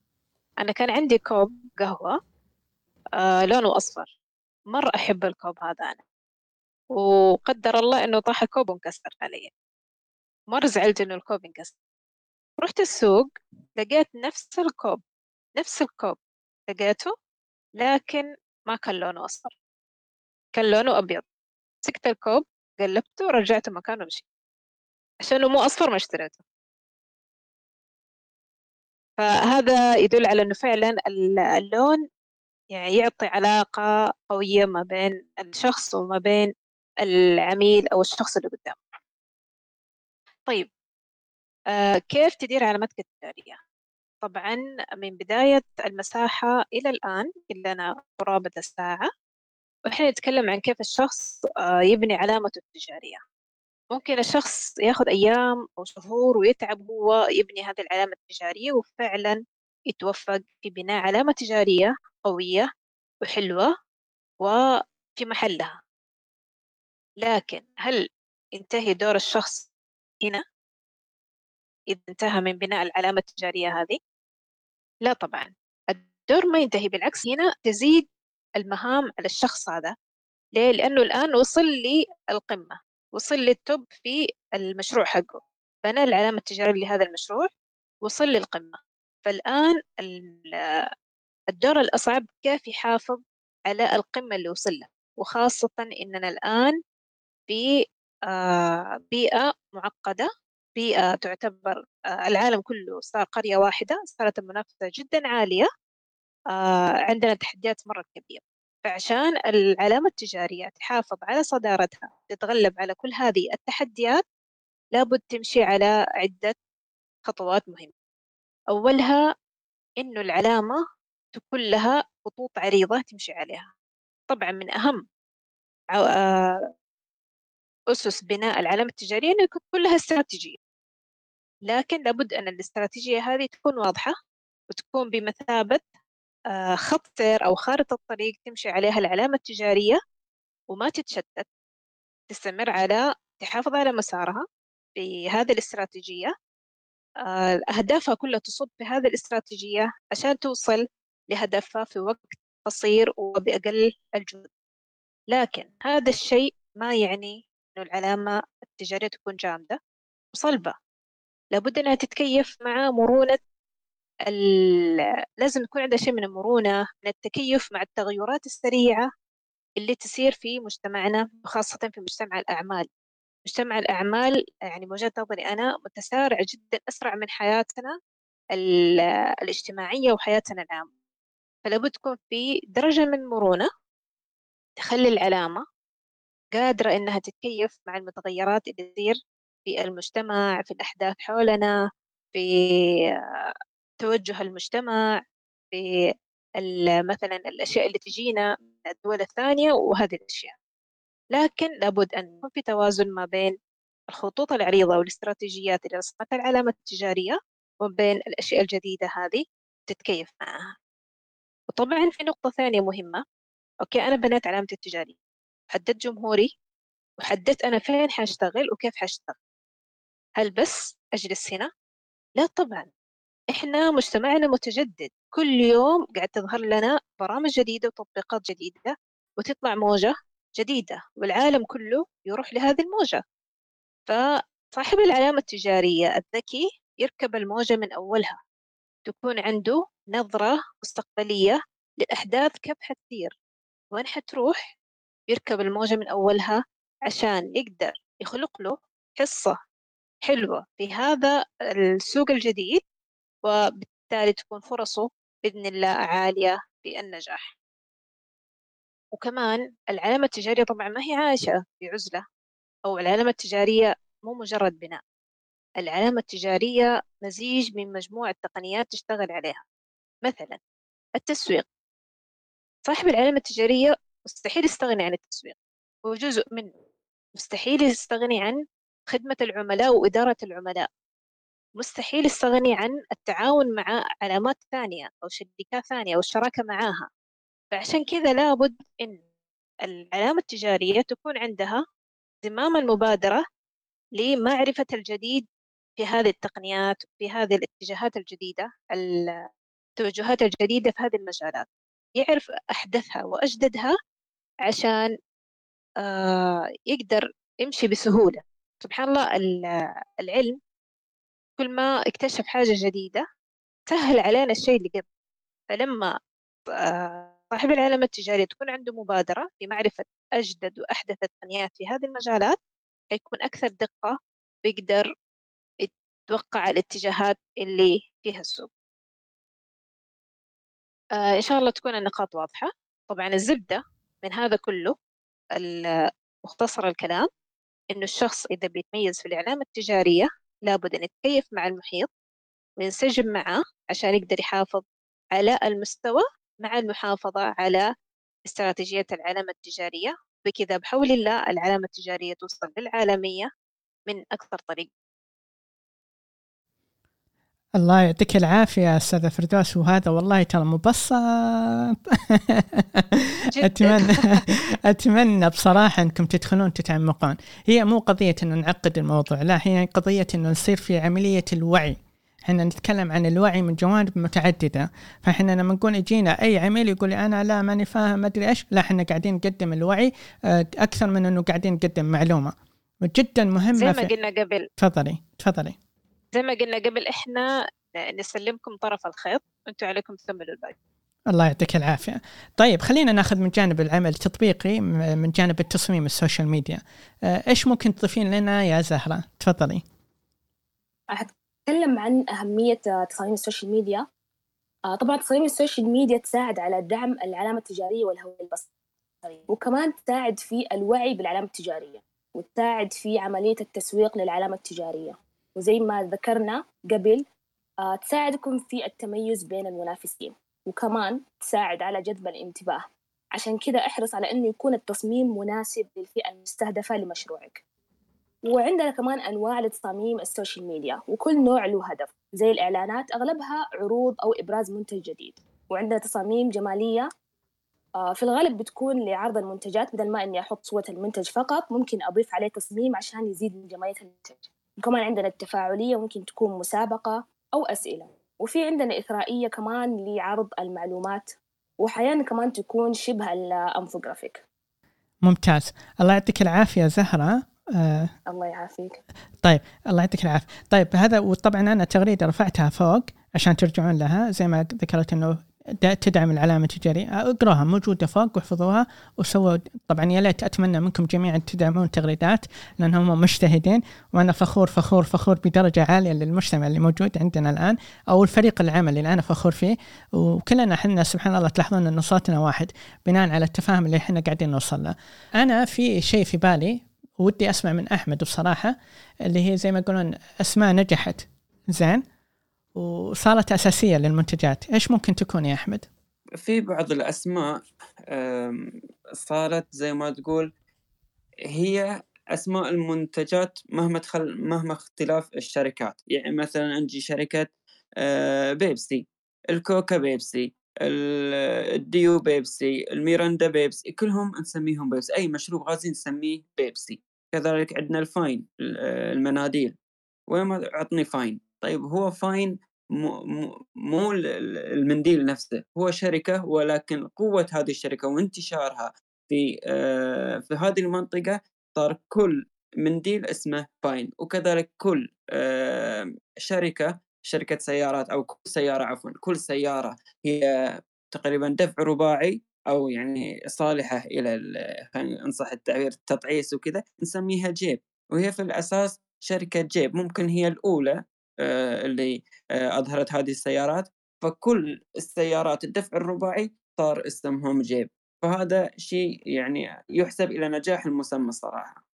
أنا كان عندي كوب قهوة آه لونه أصفر. مرة أحب الكوب هذا أنا. وقدر الله إنه طاح كوب وانكسر علي مرة زعلت إنه الكوب انكسر. رحت السوق لقيت نفس الكوب نفس الكوب لقيته لكن ما كان لونه أصفر. كان لونه أبيض. مسكت الكوب قلبته ورجعته مكانه ومشي عشانه مو أصفر ما اشتريته. فهذا يدل على أنه فعلا اللون يعني يعطي علاقة قوية ما بين الشخص وما بين العميل أو الشخص اللي قدامه. طيب كيف تدير علامتك التجارية؟ طبعا من بداية المساحة إلى الآن لنا قرابة الساعة وإحنا نتكلم عن كيف الشخص آه، يبني علامته التجارية. ممكن الشخص ياخذ أيام أو شهور ويتعب هو يبني هذه العلامة التجارية وفعلا يتوفق في بناء علامة تجارية قوية وحلوة وفي محلها. لكن هل ينتهي دور الشخص هنا؟ إذا انتهى من بناء العلامة التجارية هذه؟ لا طبعا. الدور ما ينتهي بالعكس هنا تزيد المهام على الشخص هذا. ليه؟ لأنه الآن وصل للقمة وصل للتوب في المشروع حقه. بنى العلامة التجارية لهذا المشروع وصل للقمة. فالآن الدور الأصعب كيف يحافظ على القمة اللي وصل لها وخاصة إننا الآن في آه، بيئة معقدة بيئة تعتبر آه، العالم كله صار قرية واحدة صارت المنافسة جدا عالية آه، عندنا تحديات مرة كبيرة. فعشان العلامة التجارية تحافظ على صدارتها تتغلب على كل هذه التحديات لابد تمشي على عدة خطوات مهمة. أولها إنه العلامة تكون لها خطوط عريضة تمشي عليها. طبعا من أهم آه، أسس بناء العلامة التجارية أنه يكون لها استراتيجية. لكن لابد أن الاستراتيجية هذه تكون واضحة وتكون بمثابة آه، خط سير أو خارطة طريق تمشي عليها العلامة التجارية وما تتشتت تستمر على تحافظ على مسارها في هذه الاستراتيجية. آه، أهدافها كلها تصب في هذه الاستراتيجية عشان توصل لهدفها في وقت قصير وبأقل الجهد. لكن هذا الشيء ما يعني إنه العلامة التجارية تكون جامدة وصلبة. لابد أنها تتكيف مع مرونة لازم يكون عندها شيء من المرونة من التكيف مع التغيرات السريعة اللي تصير في مجتمعنا وخاصة في مجتمع الأعمال. مجتمع الأعمال يعني بوجهة نظري أنا متسارع جدا أسرع من حياتنا الاجتماعية وحياتنا العامة. فلا بد تكون في درجة من مرونة تخلي العلامة قادرة إنها تتكيف مع المتغيرات اللي تصير في المجتمع في الأحداث حولنا في توجه المجتمع في مثلا الأشياء اللي تجينا من الدول الثانية وهذه الأشياء. لكن لابد أن يكون في توازن ما بين الخطوط العريضة والاستراتيجيات اللي رسمتها العلامة التجارية وبين الأشياء الجديدة هذه تتكيف معها. وطبعا في نقطة ثانية مهمة. أوكي أنا بنيت علامتي التجارية. حددت جمهوري وحددت أنا فين حأشتغل وكيف حأشتغل. هل بس أجلس هنا؟ لا طبعا. إحنا مجتمعنا متجدد. كل يوم قاعد تظهر لنا برامج جديدة وتطبيقات جديدة وتطلع موجة جديدة والعالم كله يروح لهذه الموجة. فصاحب العلامة التجارية الذكي يركب الموجة من أولها. تكون عنده نظرة مستقبلية للأحداث كيف حتصير وين حتروح؟ يركب الموجة من أولها عشان يقدر يخلق له حصة حلوة في هذا السوق الجديد وبالتالي تكون فرصه بإذن الله عالية في النجاح وكمان العلامة التجارية طبعا ما هي عايشة في عزلة أو العلامة التجارية مو مجرد بناء. العلامة التجارية مزيج من مجموعة تقنيات تشتغل عليها. مثلا التسويق. صاحب العلامة التجارية مستحيل يستغني عن التسويق هو جزء منه. مستحيل يستغني عن خدمة العملاء وإدارة العملاء. مستحيل يستغني عن التعاون مع علامات ثانية أو شركات ثانية أو الشراكة معاها. فعشان كذا لابد إن العلامة التجارية تكون عندها زمام المبادرة لمعرفة الجديد في هذه التقنيات في هذه الاتجاهات الجديدة التوجهات الجديدة في هذه المجالات. يعرف أحدثها وأجددها عشان آه، يقدر يمشي بسهولة. سبحان الله العلم كل ما اكتشف حاجة جديدة سهل علينا الشيء اللي قبل. فلما آه، صاحب العلامة التجارية تكون عنده مبادرة في معرفة أجدد وأحدث التقنيات في هذه المجالات حيكون أكثر دقة بيقدر يتوقع الاتجاهات اللي فيها السوق. آه إن شاء الله تكون النقاط واضحة. طبعا الزبدة من هذا كله مختصر الكلام. إنه الشخص إذا بيتميز في الإعلام التجارية لابد أن يتكيف مع المحيط وينسجم معه عشان يقدر يحافظ على المستوى مع المحافظة على استراتيجية العلامة التجارية. بكذا بحول الله العلامة التجارية توصل للعالمية من أكثر طريق. الله يعطيك العافية أستاذة فردوس. وهذا والله ترى مبسط. أتمنى أتمنى بصراحة أنكم تدخلون تتعمقون. هي مو قضية أنه نعقد الموضوع لا هي قضية أنه نصير في عملية الوعي. إحنا نتكلم عن الوعي من جوانب متعددة. فإحنا لما نقول يجينا أي عميل يقول أنا لا ماني فاهم ما أدري إيش لا إحنا قاعدين نقدم الوعي آه، أكثر من إنه قاعدين نقدم معلومة. جدا مهمة زي ما قلنا قبل. تفضلي تفضلي. زي ما قلنا قبل إحنا نسلمكم طرف الخيط وأنتم عليكم تكملوا الباقي. الله يعطيك العافية. طيب خلينا ناخذ من جانب العمل التطبيقي من جانب التصميم ال social media. آه، إيش ممكن تضيفين لنا يا زهرة؟ تفضلي. راح أتكلم عن أهمية تصاميم ال social media. آه، طبعا تصاميم ال social media تساعد على دعم العلامة التجارية والهوية البصرية وكمان تساعد في الوعي بالعلامة التجارية وتساعد في عملية التسويق للعلامة التجارية. وزي ما ذكرنا قبل آه، تساعدكم في التميز بين المنافسين وكمان تساعد على جذب الانتباه. عشان كذا احرص على إنه يكون التصميم مناسب للفئة المستهدفة لمشروعك. وعندنا كمان أنواع لتصاميم ال social media وكل نوع له هدف زي الإعلانات أغلبها عروض أو إبراز منتج جديد. وعندنا تصاميم جمالية آه، في الغالب بتكون لعرض المنتجات بدل ما إني أحط صورة المنتج فقط ممكن أضيف عليه تصميم عشان يزيد من جمالية المنتج. وكمان عندنا التفاعلية ممكن تكون مسابقة أو أسئلة. وفي عندنا إثرائية كمان لعرض المعلومات وأحيانا كمان تكون شبه الأنفوغرافيك ممتاز. الله يعطيك العافية زهرة. آه الله يعافيك. طيب الله يعطيك العافية. طيب هذا وطبعا أنا تغريدة رفعتها فوق عشان ترجعون لها زي ما ذكرت إنه تدعم العلامة التجارية. اقراها موجودة فوق واحفظوها. وسووا طبعا يا ليت أتمنى منكم جميعا تدعمون التغريدات لأن هم مجتهدين وأنا فخور فخور فخور بدرجة عالية للمجتمع اللي موجود عندنا الآن أو الفريق العمل اللي أنا فخور فيه. وكلنا إحنا سبحان الله تلاحظون إن صوتنا واحد بناء على التفاهم اللي إحنا قاعدين نوصل له. أنا في شيء في بالي ودي أسمع من أحمد بصراحة اللي هي زي ما يقولون أسماء نجحت. زين؟ وصارت أساسية للمنتجات. إيش ممكن تكون يا أحمد؟ في بعض الأسماء صارت زي ما تقول هي أسماء المنتجات مهما تخل مهما اختلاف الشركات. يعني مثلا عندي شركة آه، بيبسي. الكوكا بيبسي الديو بيبسي الميرندا بيبسي كلهم نسميهم بيبسي. أي مشروب غازي نسميه بيبسي. كذلك عندنا الفاين المناديل. وين ما عطني فاين؟ طيب هو فاين مو, مو المنديل نفسه هو شركة ولكن قوة هذه الشركة وانتشارها في آه، في هذه المنطقة صار كل منديل اسمه فاين وكذلك كل آه، شركة شركة سيارات أو كل سيارة عفوا كل سيارة هي تقريبا دفع رباعي أو يعني صالحة إلى خلينا نصح التعبير التطعيس وكذا نسميها جيب. وهي في الأساس شركة جيب ممكن هي الأولى آه، اللي آه، أظهرت هذه السيارات. فكل السيارات الدفع الرباعي صار اسمهم جيب. فهذا شيء يعني يحسب إلى نجاح المسمى الصراحه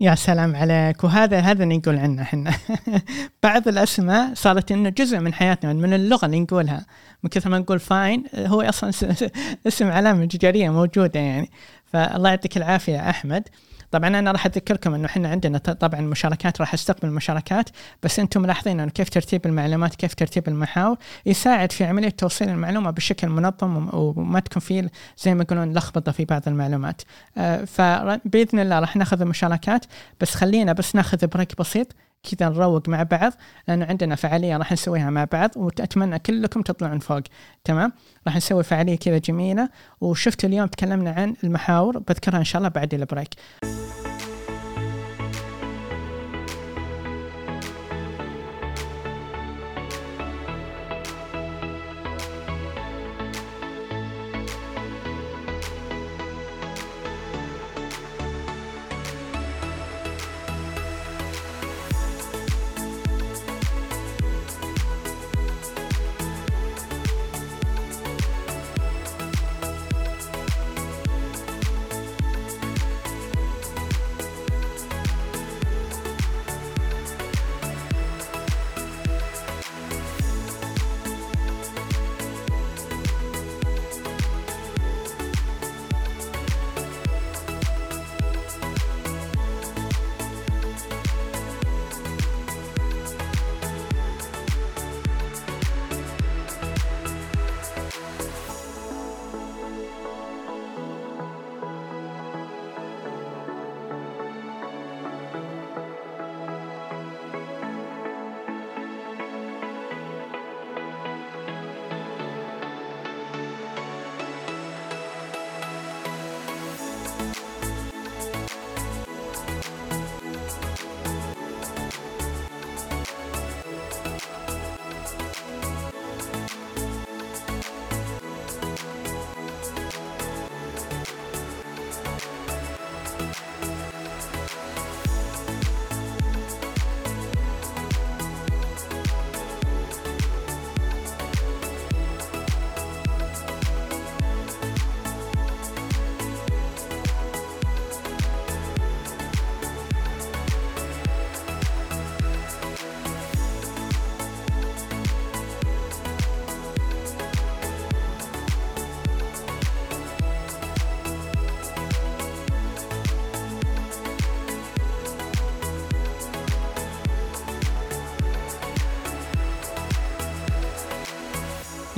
يا سلام عليك. وهذا هذا اللي نقول عنه إحنا. <laughs> بعض الأسماء صارت إنه جزء من حياتنا من اللغة اللي نقولها. من كثر ما نقول فاين هو أصلا <laughs> اسم علامة تجارية موجودة يعني. فالله يعطيك العافية يا أحمد. طبعا أنا راح أذكركم إنه إحنا عندنا طبعا مشاركات راح أستقبل مشاركات بس أنتم ملاحظين إنه كيف ترتيب المعلومات كيف ترتيب المحاور يساعد في عملية توصيل المعلومة بشكل منظم وما تكون فيه زي ما يقولون لخبطة في بعض المعلومات. آه، فبإذن الله راح نأخذ المشاركات بس خلينا بس نأخذ break بسيط. كذا نروق مع بعض لأنه عندنا فعالية راح نسويها مع بعض وأتمنى كلكم تطلعون فوق. تمام؟ راح نسوي فعالية كذا جميلة. وشفت اليوم تكلمنا عن المحاور بذكرها إن شاء الله بعد البريك.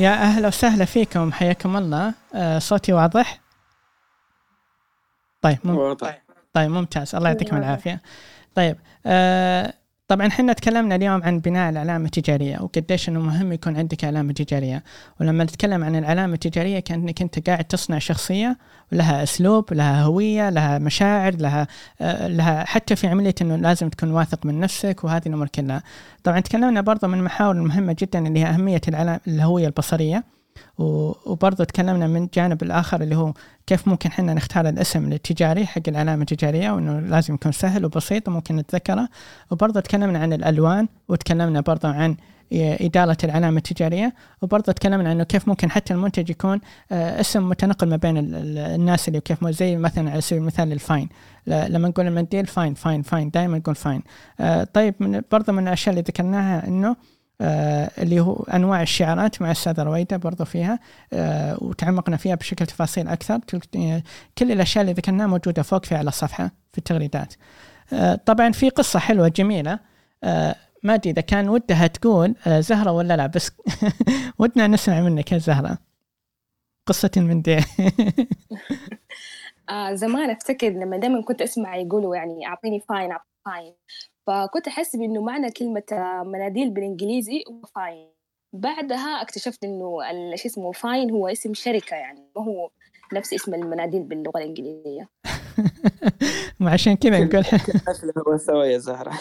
يا أهلا وسهلا فيكم حياكم الله. آه، صوتي واضح؟ طيب مم... واضح. طيب ممتاز. الله يعطيكم العافية. طيب آه طبعا إحنا تكلمنا اليوم عن بناء العلامة التجارية وقديش إنه مهم يكون عندك علامة تجارية. ولما نتكلم عن العلامة التجارية كأنك أنت قاعد تصنع شخصية ولها أسلوب لها هوية لها مشاعر لها آه لها حتى في عملية إنه لازم تكون واثق من نفسك وهذه الأمور كلها. طبعا تكلمنا برضه من المحاور المهمة جدا اللي هي أهمية العلامة الهوية البصرية. وبرضه تكلمنا من الجانب الآخر اللي هو كيف ممكن إحنا نختار الاسم التجاري حق العلامة التجارية وإنه لازم يكون سهل وبسيط وممكن نتذكره. وبرضه تكلمنا عن الألوان وتكلمنا برضه عن إدارة العلامة التجارية وبرضه تكلمنا عنه كيف ممكن حتى المنتج يكون اسم متنقل ما بين الناس اللي كيف زي مثلا على سبيل المثال الفاين. لما نقول المنديل فاين فاين فاين دائما نقول فاين. طيب من برضه من الأشياء اللي ذكرناها آه اللي هو أنواع الشعارات مع الأستاذة رويدة برضو فيها آه وتعمقنا فيها بشكل تفاصيل أكثر. كل الأشياء اللي ذكرناها موجودة فوق في على الصفحة في التغريدات. آه طبعا في قصة حلوة جميلة. آه ما أدري إذا كان ودها تقول آه زهرة ولا لا بس <laughs> ودنا نسمع منك يا زهرة. قصة المنديل <laughs> آه زمان أفتكر لما دائما كنت أسمع يقولوا يعني أعطيني فاين أعطيني فاين فكنت أحس بإنه معنى كلمة مناديل بالإنجليزي هو فاين بعدها اكتشفت إنه شو اسمه فاين هو اسم شركة يعني ما هو نفس اسم المناديل باللغة الإنجليزية. <laughs> عشان كذا نقول يا زهرة. <laughs>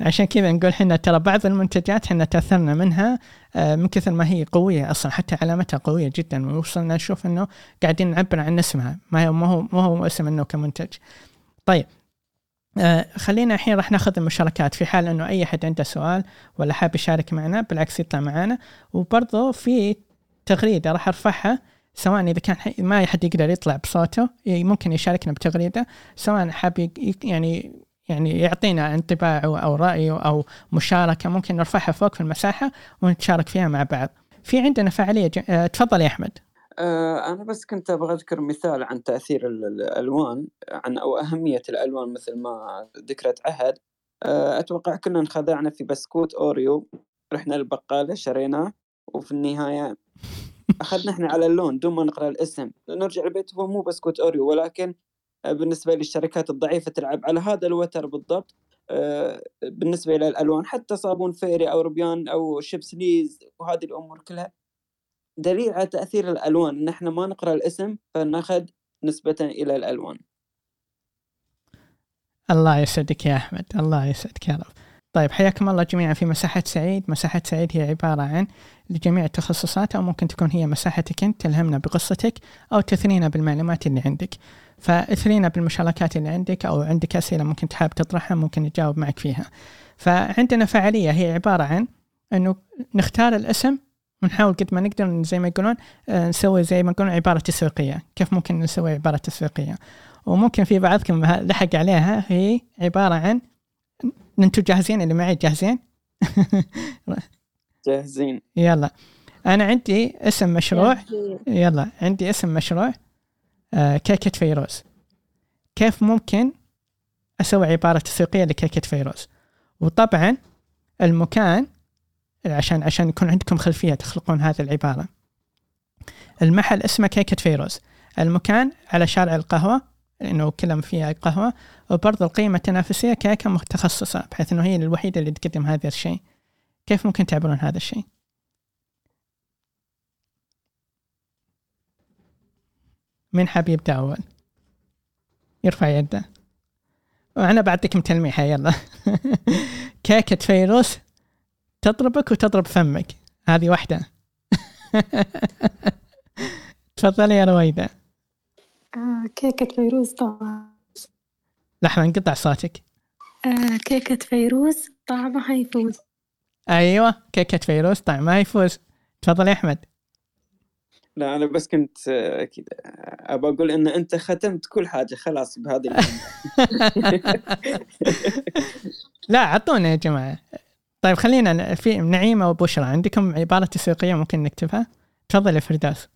عشان كذا نقول حنا ترى بعض المنتجات حنا تأثرنا منها من كثر ما هي قوية أصلا حتى علامتها قوية جدا. ووصلنا نشوف إنه قاعدين نعبر عن اسمها ما هو ما هو ما هو اسم إنه كمنتج. طيب آه خلينا الحين راح ناخذ المشاركات في حال إنه أي أحد عنده سؤال ولا حاب يشارك معنا بالعكس يطلع معنا وبرضه في تغريدة راح أرفعها سواء إذا كان ما حد يقدر يطلع بصوته ممكن يشاركنا بتغريدة سواء حاب يعني يعني يعطينا انطباعه أو رايه أو مشاركة ممكن نرفعها فوق في المساحة ونتشارك فيها مع بعض. في عندنا فعاليه. آه تفضل يا أحمد. آه، أنا بس كنت أبغى أذكر مثال عن تأثير الألوان عن أو أهمية الألوان مثل ما ذكرت عهد آه، أتوقع كنا انخدعنا في بسكوت أوريو رحنا للبقالة شريناه وفي النهاية أخذنا إحنا على اللون دون ما نقرأ الاسم. نرجع البيت هو مو بسكوت أوريو ولكن آه، بالنسبة للشركات الضعيفة تلعب على هذا الوتر بالضبط. بالنسبة إلى الألوان حتى صابون فيري أو ربيان أو شيبس ليز وهذه الأمور كلها دليل على تأثير الألوان إن إحنا ما نقرأ الاسم فنأخذ نسبة إلى الألوان. الله يسعدك يا أحمد الله يسعدك يا رب. طيب حياكم الله جميعا في مساحة سعيد. مساحة سعيد هي عبارة عن لجميع التخصصات أو ممكن تكون هي مساحتك أنت تلهمنا بقصتك أو تثرينا بالمعلومات اللي عندك. فاثرينا بالمشاركات اللي عندك أو عندك أسئلة ممكن تحاب تطرحها ممكن نجاوب معك فيها. فعندنا فعالية هي عبارة عن أنه نختار الاسم ونحاول قد ما نقدر زي ما يقولون آه، نسوي زي ما يقولون عبارة تسويقية. كيف ممكن نسوي عبارة تسويقية؟ وممكن في بعضكم لحق عليها هي عبارة عن أنتم جاهزين اللي معي جاهزين؟ <laughs> جاهزين. يلا. أنا عندي اسم مشروع. يلا. عندي اسم مشروع آه، كيكة فيروز. كيف ممكن أسوي عبارة تسويقية لكيكة فيروز؟ وطبعا المكان عشان عشان يكون عندكم خلفية تخلقون هذه العبارة. المحل اسمه كيكة فيروز. المكان على شارع القهوة لأنه كلهم فيها قهوة وبرضه القيمة التنافسية كيكة متخصصة بحيث أنه هي الوحيدة اللي تقدم هذا الشيء. كيف ممكن تعبرون هذا الشيء؟ مين حاب يبدأ أول؟ يرفع يده. وأنا بعطيكم تلميحة يلا. <laughs> كيكة فيروز تضربك وتضرب فمك. هذه واحدة. <laughs> تفضلي يا رويدة. آه كيكة فيروز طبعا لحظة انقطع صوتك. آه كيكة فيروز طعمها يفوز. أيوة كيكة فيروز طعمها يفوز. تفضل يا أحمد. لا أنا بس كنت آه، كذا أبى أقول إن أنت ختمت كل حاجة خلاص بهذه <laughs> <laughs> لا عطونا يا جماعة. طيب خلينا في نعيمة وبشرى. عندكم عبارة تسويقية ممكن نكتبها؟ تفضل يا فردوس.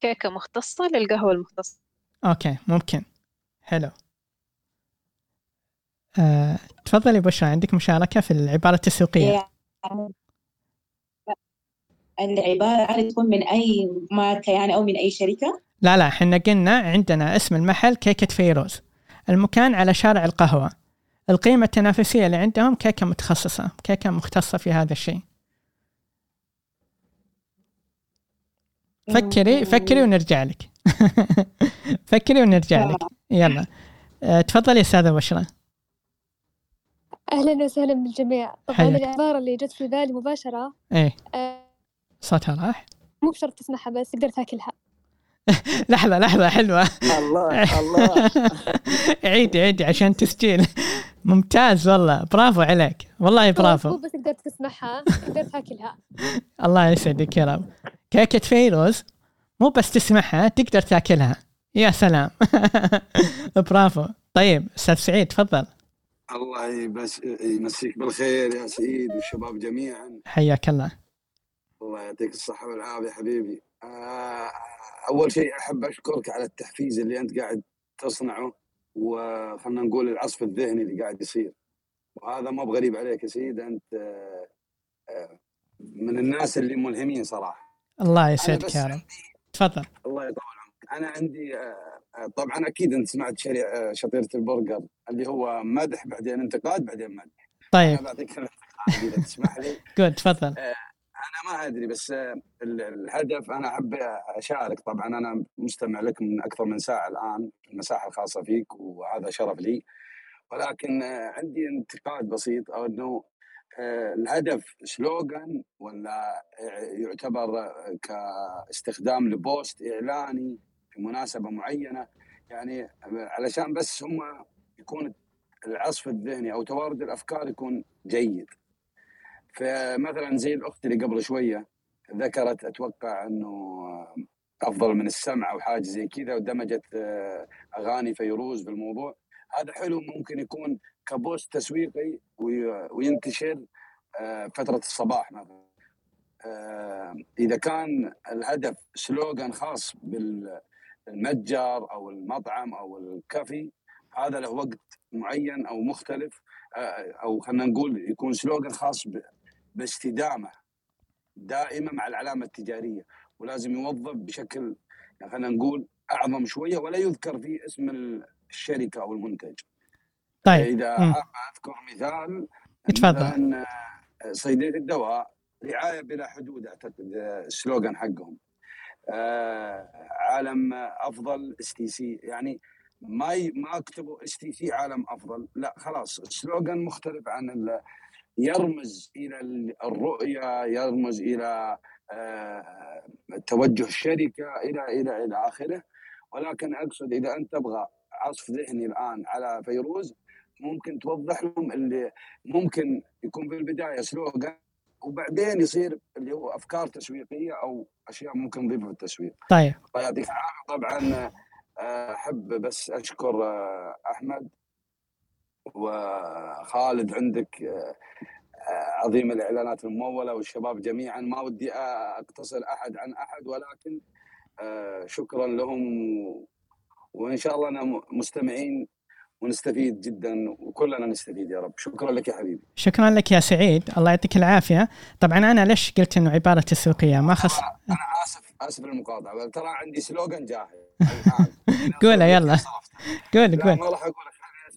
كيكة مختصة للقهوة المختصة. أوكي ممكن. حلو. أه، تفضلي بشرى عندك مشاركة في العبارة التسويقية؟ العبارة عادة تكون من أي ماركة يعني أو من أي شركة؟ لا لا إحنا قلنا عندنا اسم المحل كيكة فيروز. المكان على شارع القهوة. القيمة التنافسية اللي عندهم كيكة متخصصة كيكة مختصة في هذا الشيء. فكري فكري ونرجع لك. <laughs> فكري ونرجع لك. يلا. أه، تفضلي أستاذة بشرى. أهلا وسهلا بالجميع. طبعا حياك. العبارة اللي جت في بالي مباشرة. إيه. آه، صوتها راح؟ مو بشرط تسمعها بس تقدر تاكلها <laughs> لحظة لحظة حلوة. الله <laughs> الله. عيدي عيدي عشان تسجيل. ممتاز والله. برافو عليك. والله مو برافو. بس تقدر تسمعها تقدر تاكلها. <laughs> الله يسعدك يا رب. كيكة فيروز مو بس تسمعها تقدر تاكلها. يا سلام. <laughs> برافو. طيب أستاذ سعيد تفضل. الله يبس يمسيك بالخير يا سعيد والشباب جميعا. حياك الله. الله يعطيك الصحة والعافية حبيبي. آه، أول شيء أحب أشكرك على التحفيز اللي أنت قاعد تصنعه. وخلنا نقول العصف الذهني اللي قاعد يصير. وهذا ما بغريب عليك يا سعيد أنت آه، من الناس اللي ملهمين صراحة. الله يسعدك يا رب تفضل. الله يطول عمرك. أنا عندي آه، آه، طبعا أكيد أنت سمعت شري- آه، شطيرة البرجر اللي هو مدح بعدين انتقاد بعدين مدح. طيب. أنا بعطيك إذا تسمح لي. <laughs> جود تفضل. أنا ما أدري بس ال- الهدف أنا أحب أشارك. طبعا أنا مستمع لك من أكثر من ساعة الآن في المساحه الخاصة فيك وهذا شرف لي. ولكن عندي انتقاد بسيط أو إنه آه، الهدف سلوغان ولا يعتبر كاستخدام لبوست إعلاني في مناسبة معينة. يعني علشان بس هم يكون العصف الذهني أو توارد الأفكار يكون جيد. فمثلا زي الأخت اللي قبل شوية ذكرت أتوقع إنه أفضل من السمع أو حاجة زي كذا ودمجت آه، أغاني فيروز بالموضوع. هذا حلو ممكن يكون كبوست تسويقي وي- وينتشر آه، فترة الصباح مثلا. آه، إذا كان الهدف سلوغان خاص بالمتجر أو المطعم أو الكافي هذا له وقت معين أو مختلف أو خلينا نقول يكون سلوغان خاص باستدامة دائمة مع العلامة التجارية ولازم يوظف بشكل يعني خلينا نقول أعظم شوية ولا يذكر فيه اسم الشركة أو المنتج. طيب إذا. حاب أذكر مثال. مثلا آه، صيدلية الدواء رعاية بلا حدود أعتقد آه، ال slogan حقهم. آه، عالم أفضل اس تي سي يعني ما ي... ما أكتبوا اس تي سي عالم أفضل لا خلاص ال slogan مختلف عن. يرمز إلى ال- الرؤية يرمز إلى آه، توجه الشركة إلى إلى إلى آخره. ولكن أقصد إذا أنت تبغى عصف ذهني الآن على فيروز ممكن توضح لهم اللي ممكن يكون في البدايه سلوغان وبعدين يصير اللي هو أفكار تسويقية أو أشياء ممكن نضيفها في التسويق. طيب. العافية. طبعا آه، أحب بس أشكر آه، أحمد. وخالد عندك آه، عظيم الإعلانات الممولة والشباب جميعا. ما ودي اقتصر أحد عن أحد ولكن آه، شكرا لهم. وإن شاء الله أنا مستمعين ونستفيد جدا وكلنا نستفيد يا رب. شكرا لك يا حبيبي. شكرا لك يا سعيد. الله يعطيك العافية. طبعا أنا ليش قلت إنه عبارة تسويقية؟ ما خص أنا آسف آسف للمقاطعة. ترى عندي سلوغان جاهز. <laughs> قوله يلا. قول قول. ما راح أقول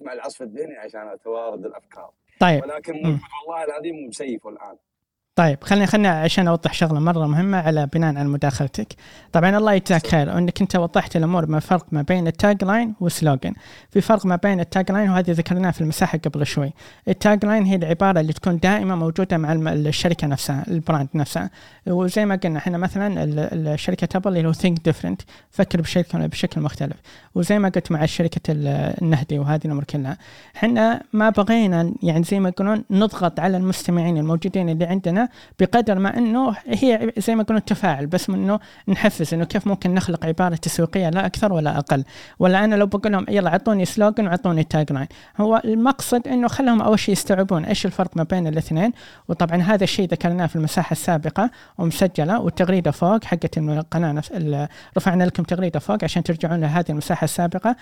اسمع العصف الذهني عشان أتوارد الأفكار. طيب. ولكن. موجود والله العظيم مسيفه الآن. طيب خلينا خلينا عشان أوضح شغلة مرة مهمة على بناء على مداخلتك. طبعا الله يجزاك خير أنك أنت وضحت الأمور ما فرق ما بين ال tagline وال slogan. في فرق ما بين ال tagline وهذه ذكرناها في المساحة قبل شوي. ال tagline هي العبارة اللي تكون دائما موجودة مع الشركة نفسها، ال brand نفسها. وزي ما قلنا إحنا مثلا شركه ابل اللي هو think different فكر بشكل بشكل مختلف. وزي ما قلت مع شركه ال- النهدي وهذه الأمور كلها. إحنا ما بغينا يعني زي ما يقولون نضغط على المستمعين الموجودين اللي عندنا بقدر ما إنه هي زي ما يقولون تفاعل بس إنه نحفز إنه كيف ممكن نخلق عبارة تسويقية لا أكثر ولا أقل. ولا أنا لو بقول لهم يلا أعطوني slogan وأعطوني tagline هو المقصد إنه خلهم أول شيء يستوعبون إيش الفرق ما بين الاثنين. وطبعا هذا الشيء ذكرناه في المساحة السابقة ومسجلة والتغريده فوق حقت القناة نفس رفعنا لكم تغريدة فوق عشان ترجعون لهذه المساحة السابقة.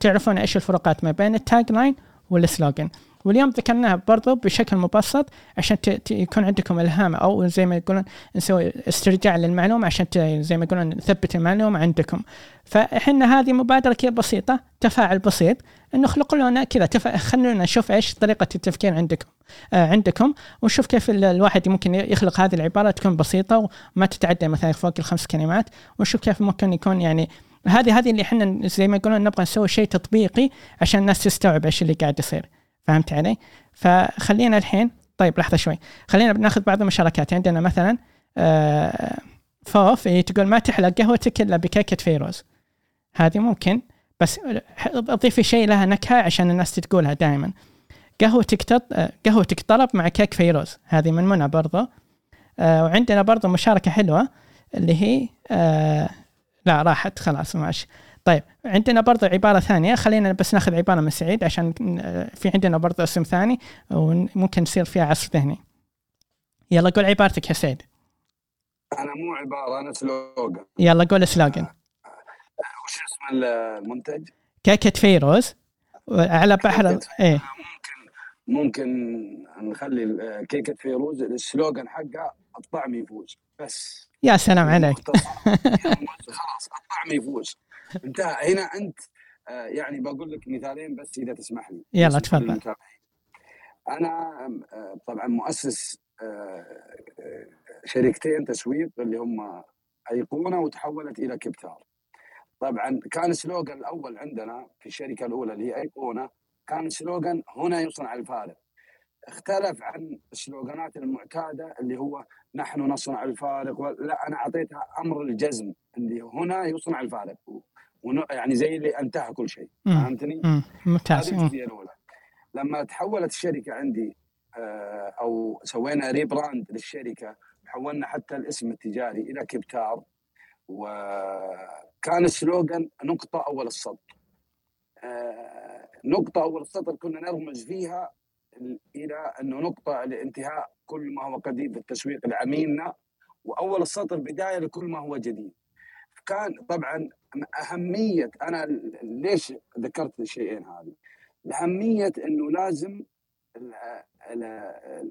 تعرفون إيش الفروقات ما بين التاج لاين والسلوجن واليوم ذكرناها برضو بشكل مبسط عشان يكون عندكم إلهام أو زي ما يقولون نسوي استرجاع للمعلومة عشان زي ما يقولون نثبت المعلومة عندكم. فإحنا هذه مبادرة كذا بسيطة تفاعل بسيط إنه اخلقوا لنا كذا تفا... خلونا نشوف إيش طريقة التفكير عندكم آه عندكم ونشوف كيف ال- الواحد ممكن يخلق هذه العبارة تكون بسيطة وما تتعدى مثلا فوق الخمس كلمات ونشوف كيف ممكن يكون يعني هذه هذه اللي إحنا زي ما يقولون نبغى نسوي شيء تطبيقي عشان الناس تستوعب إيش اللي قاعد يصير. فهمت علي؟ فخلينا الحين طيب لحظة شوي. خلينا بناخذ بعض المشاركات. عندنا مثلا آه فوف هي تقول ما تحلى قهوتك إلا بكيكة فيروز. هذه ممكن بس اضيفي شيء لها نكهة عشان الناس تقولها دائما قهوتك تط... قهوتك طلب مع كيك فيروز. هذه من منى برضو. آه وعندنا برضو مشاركة حلوة اللي هي آه لا راحت خلاص ماشي. طيب عندنا برضو عبارة ثانية. خلينا بس ناخذ عبارة من سعيد عشان آه، في عندنا برضو اسم ثاني وممكن يصير فيها عصف ذهني. يلا قول عبارتك يا سعيد. أنا مو عبارة أنا سلوغان يلا قول سلوجن وش اسم المنتج؟ كيكة فيروز. على بحر إيه. ممكن نخلي ال- كيكة فيروز. السلوغان حقها الطعم يفوز. بس. يا سلام عليك. خلاص الطعم يفوز. انتهى هنا انت آه، يعني بقول لك مثالين بس اذا تسمح لي يلا تفضل. أنا آه، طبعا مؤسس آه، شركتين تسويق اللي هم أيقونة وتحولت إلى كبتار طبعا كان السلوغان الأول عندنا في الشركة الأولى اللي هي أيقونة كان السلوغان هنا يصنع الفارق. اختلف عن السلوغانات المعتادة اللي هو نحن نصنع الفارق لا أنا أعطيتها أمر الجزم اللي هنا يصنع الفارق. ون- يعني زي اللي انتهى كل شيء. فهمتني؟ مم. ممتاز هذه مم. الجزئيه الأولى لما تحولت الشركة عندي آه، أو سوينا ريبراند للشركة حولنا حتى الاسم التجاري إلى كبتار وكان السلوغان نقطة أول السطر آه، نقطة أول السطر كنا نرمز فيها إلى أنه نقطة لانتهاء كل ما هو قديم في التسويق لعميلنا وأول السطر بداية لكل ما هو جديد كان طبعا أهمية أنا ليش ذكرت الشيئين هذه؟ اهميه إنه لازم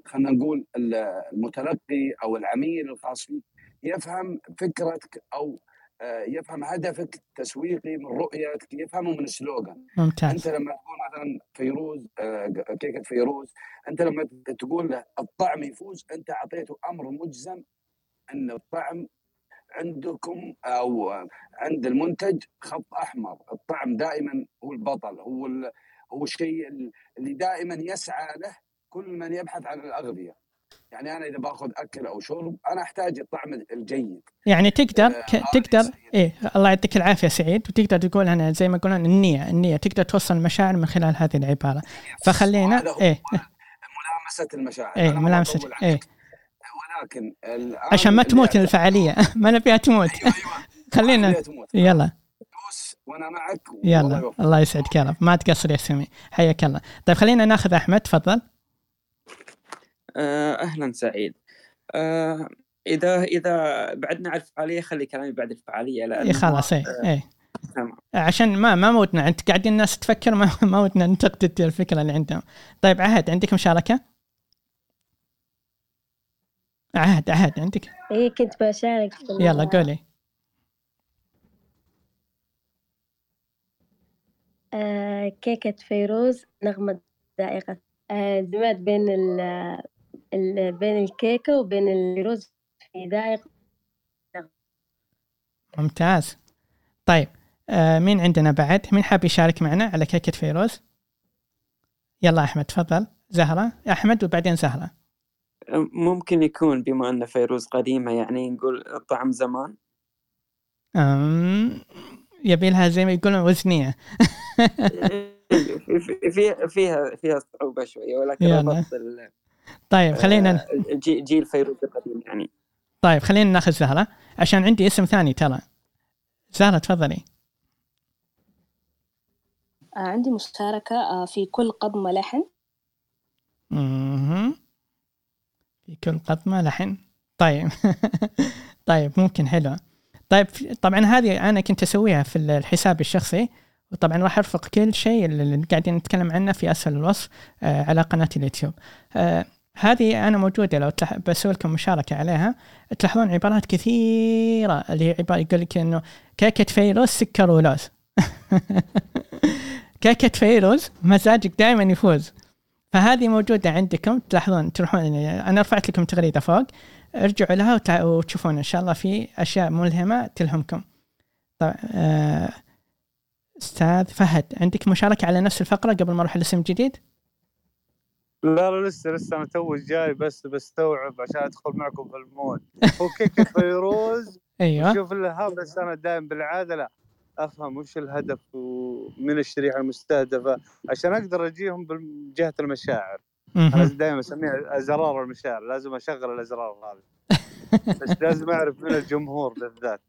خلينا نقول ال- المتلقي أو العميل الخاص فيك يفهم فكرتك أو آه، يفهم هدفك التسويقي من رؤيتك يفهمه من السلوغان أنت ممتاز لما تقول مثلا فيروز آه، كيكة فيروز أنت لما تقول له الطعم يفوز أنت أعطيته أمر مجزم ان الطعم عندكم أو عند المنتج خط أحمر. الطعم دائما هو البطل هو ال- هو الشيء اللي دائما يسعى له كل من يبحث عن الأغذية. يعني أنا إذا باخذ أكل أو شرب أنا أحتاج الطعم الجيد. يعني تقدر آه، ك... تقدر. إيه الله يعطيك العافية سعيد. وتقدر تقول أنا زي ما يقولون النية النية تقدر توصل المشاعر من خلال هذه العبارة. فخلينا إيه. ملامسة المشاعر. إيه ملامسة إيه. ولكن عشان ما تموت الفعالية. <laughs> <laughs> ما نبيها تموت. أيوه أيوه. <laughs> خلينا. يلا. دوس وأنا معك يلا. الله يسعدك. يا رب ما تقصر يا سمي. حياك الله. طيب خلينا ناخذ أحمد. تفضل. آه، أهلا سعيد. آه، إذا إذا بعدنا عن الفعالية خلي كلامي بعد الفعالية لأن إي خلاص. إيه إيه تمام. عشان ما ما ودنا أنت قاعدين الناس تفكر ما, ما ودنا ننتقد الفكرة اللي عندهم. طيب عهد عندك مشاركة؟ عهد عهد عندك؟ إيه كنت بشارك في يلا قولي. آه كيكة فيروز نغمة ذائقة. آه دمجت بين ال ال بين الكيكة وبين الفيروز في ذائقة ممتاز. طيب آه مين عندنا بعد؟ مين حاب يشارك معنا على كيكة فيروز؟ يلا أحمد تفضل. زهرة أحمد وبعدين زهرة. ممكن يكون بما أن فيروز قديمة يعني نقول طعم زمان؟ أم يبي لها زي ما يقولون وزنية في- <laughs> في- فيها فيها صعوبة شوية ولكن. ربطت ال- طيب خلينا آه، جي- جيل فيروز القديم يعني. طيب خلينا ناخذ زهرة عشان عندي اسم ثاني ترى. زهرة تفضلي. آه عندي مشاركة آه في كل قضمة لحن. كل قطمة لحن طيب. <laughs> طيب ممكن حلوة طيب طبعا هذه أنا كنت أسويها في الحساب الشخصي. وطبعا راح أرفق كل شيء اللي قاعدين نتكلم عنه في اسفل الوصف آه، على قناة اليوتيوب. آه، هذه أنا موجودة لو. بسوي لكم مشاركة عليها. تلاحظون عبارات كثيرة اللي هي عبارة يقول لك إنه كيكة فيروز سكر ولوز. <laughs> كيكة فيروز مزاجك دائما يفوز. فهذه موجودة عندكم تلاحظون تروحون أنا رفعت لكم تغريدة فوق ارجعوا لها وتشوفون إن شاء الله في أشياء ملهمة تلهمكم. طيب آه، أستاذ فهد عندك مشاركة على نفس الفقرة قبل ما أروح الاسم الجديد؟ لا لا لسه لسه أنا تو جاي بس بستوعب عشان أدخل معكم في ال mood. هو كيكة <laughs> فيروز أيوه. شوف لها بس أنا دائما بالعادة لا. أفهم وش الهدف ومن الشريحة المستهدفة عشان أقدر أجيهم من جهه المشاعر. أنا. دائما أسميها أزرار المشاعر لازم أشغل الأزرار هذه. بس لازم أعرف من الجمهور بالذات.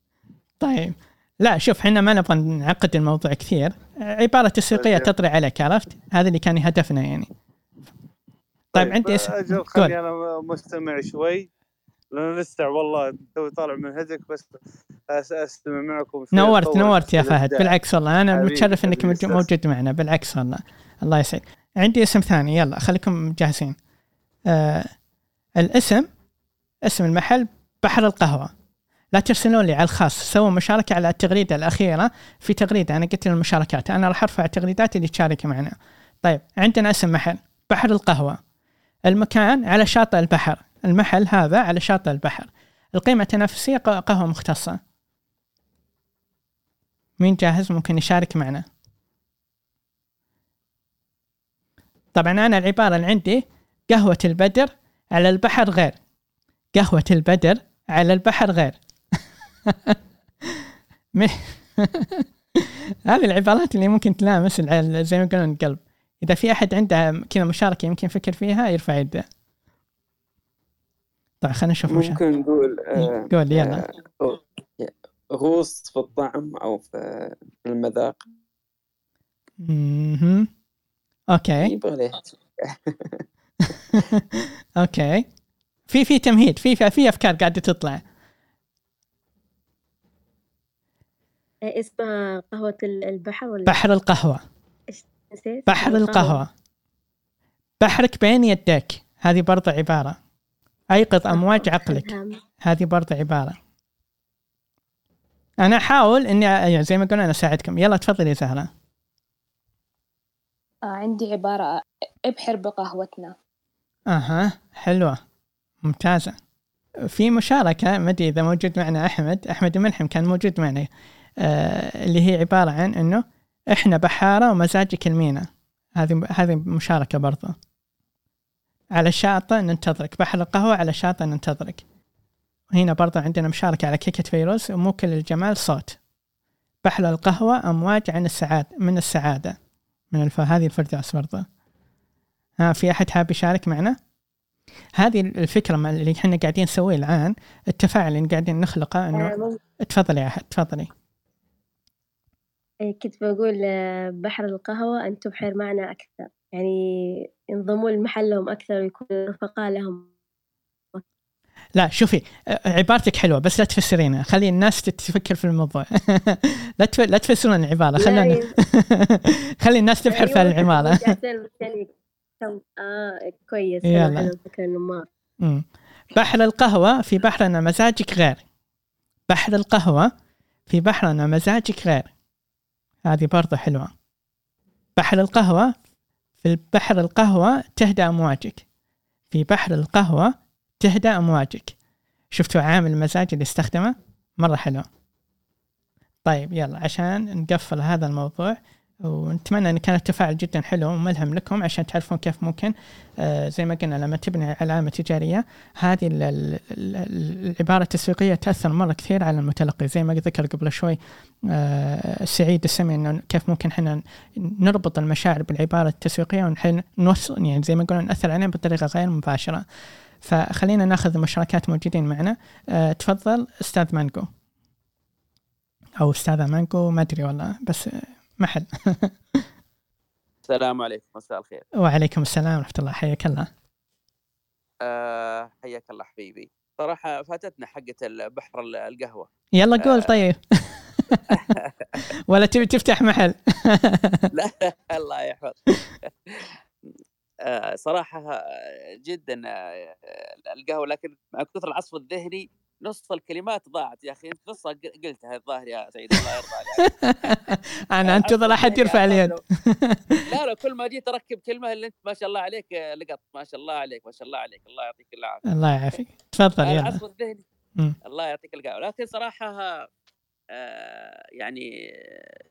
طيب. لا شوف إحنا ما نبغى نعقد الموضوع كثير. عبارة تسويقية طيب. تطري عليك عرفت؟ هذا اللي كان هدفنا يعني. طيب عندي اسم خليني أنا مستمع شوي. لأن لسه والله توي طالع من هدك بس أستمع معكم نورت نورت يا فهد. بالعكس والله أنا متشرف إنك. موجود معنا. بالعكس والله الله يسعد عندي اسم ثاني يلا خليكم جاهزين. آه الاسم اسم المحل بحر القهوة. لا ترسلون لي على الخاص سووا مشاركة على التغريدة الأخيرة في تغريدة. أنا قلت المشاركات أنا راح أرفع التغريدات اللي تشارك معنا. طيب عندنا اسم محل بحر القهوة. المكان على شاطئ البحر. المحل هذا على شاطئ البحر. القيمة التنافسية قهوة مختصة. مين جاهز؟ ممكن يشارك معنا. طبعا أنا العبارة اللي عندي قهوة البدر على البحر غير. قهوة البدر على البحر غير. <laughs> <laughs> هذه العبارات اللي ممكن تلامس زي ما يقولون القلب. إذا في أحد عنده كذا مشاركة يمكن يفكر فيها يرفع يده. طيب خلينا نشوف ممكن نقول آه، قول يلا. آه، غوص في الطعم أو في المذاق. مهم. okay. يبغى له <laughs> أوكي. في في تمهيد في في, أفكار قاعدة تطلع. إيه، اسمها قهوة ال- البحر ولا؟ بحر القهوة. نسيت؟ بحر القهوة. بحرك بين يديك. هذه برضه عبارة. أيقظ أمواج عقلك. هذه برضه عبارة. أنا أحاول إني يعني زي ما قلنا أنا أساعدكم. يلا تفضلي يا زهرة. آه عندي عبارة. ابحر بقهوتنا. أها حلوة. ممتازة. في مشاركة ما أدري إذا موجود معنا أحمد. أحمد الملحم كان موجود معنا. آه اللي هي عبارة عن إنه إحنا بحارة ومزاجك المينا. هذه هذه مشاركة برضه. على الشاطئ ننتظرك. بحر القهوة على الشاطئ ننتظرك. هنا برضه عندنا مشاركة على كيكة فيروز ومو كل الجمال صوت. بحر القهوة أمواج عن السعادة من السعادة. من الف... هذه الفردوس برضه ها في أحد حاب يشارك معنا؟ هذه الفكرة ما- اللي إحنا قاعدين نسويه الآن التفاعل اللي قاعدين نخلقه آه، انه مم- تفضلي يا أحد تفضلي. إيه، كنت بقول آه، بحر القهوة أن تبحر معنا أكثر. يعني ينضموا لمحلهم أكثر ويكونوا رفقاء لهم. لا شوفي عبارتك حلوة بس لا تفسرينها خلي الناس تفكر في الموضوع. <laughs> لا تف... لا تفسرون العبارة لا، خلونا يعني- <laughs> خلي الناس تبحر في أيوة، العبارة. يعني <laughs> آه كويس. يلا. بحر القهوة في بحرنا مزاجك غير. بحر القهوة في بحرنا مزاجك غير. هذه برضه حلوة. بحر القهوة في بحر القهوة تهدى أمواجك. في بحر القهوة تهدى أمواجك. شفتوا عامل المزاج اللي استخدمه؟ مرة حلو. طيب يلا عشان نقفل هذا الموضوع ونتمنى إن كان التفاعل جدا حلو وملهم لكم عشان تعرفون كيف ممكن آه زي ما قلنا لما تبني علامة تجارية هذه ال- ال- ال- العبارة التسويقية تأثر مرة كثير على المتلقي. زي ما ذكر قبل شوي آه سعيد السمي إنه كيف ممكن إحنا نربط المشاعر بالعبارة التسويقية ونحن نوصل يعني زي ما قلنا نأثر عليهم بطريقة غير مباشرة. فخلينا نأخذ المشاركات موجودين معنا. آه تفضل أستاذ مانجو. أو أستاذة مانجو ما أدري والله بس محل. السلام عليكم مساء الخير. وعليكم السلام ورحمة الله. حياك الله. أه حياك الله حبيبي. صراحة فاتتنا حقة البحر ال- القهوة. يلا قول آه. طيب. <laughs> ولا تبي تفتح محل؟ <laughs> لا الله يحفظ آه، صراحة آه، جدا آه، القهوة لكن مع كثر العصف الذهني نص الكلمات ضاعت يا أخي أنت نصها قلتها الظاهر يا سعيد الله يرضى عليك. <laughs> أنا أنتظر أحد يرفع اليد. لا لا <laughs> كل ما جيت أركب كلمة اللي أنت ما شاء الله عليك آه، لقط. ما شاء الله عليك ما شاء الله عليك. الله يعطيك العافية. الله يعافيك. تفضل يلا. الله يعطيك القهوة. لكن صراحة آه، يعني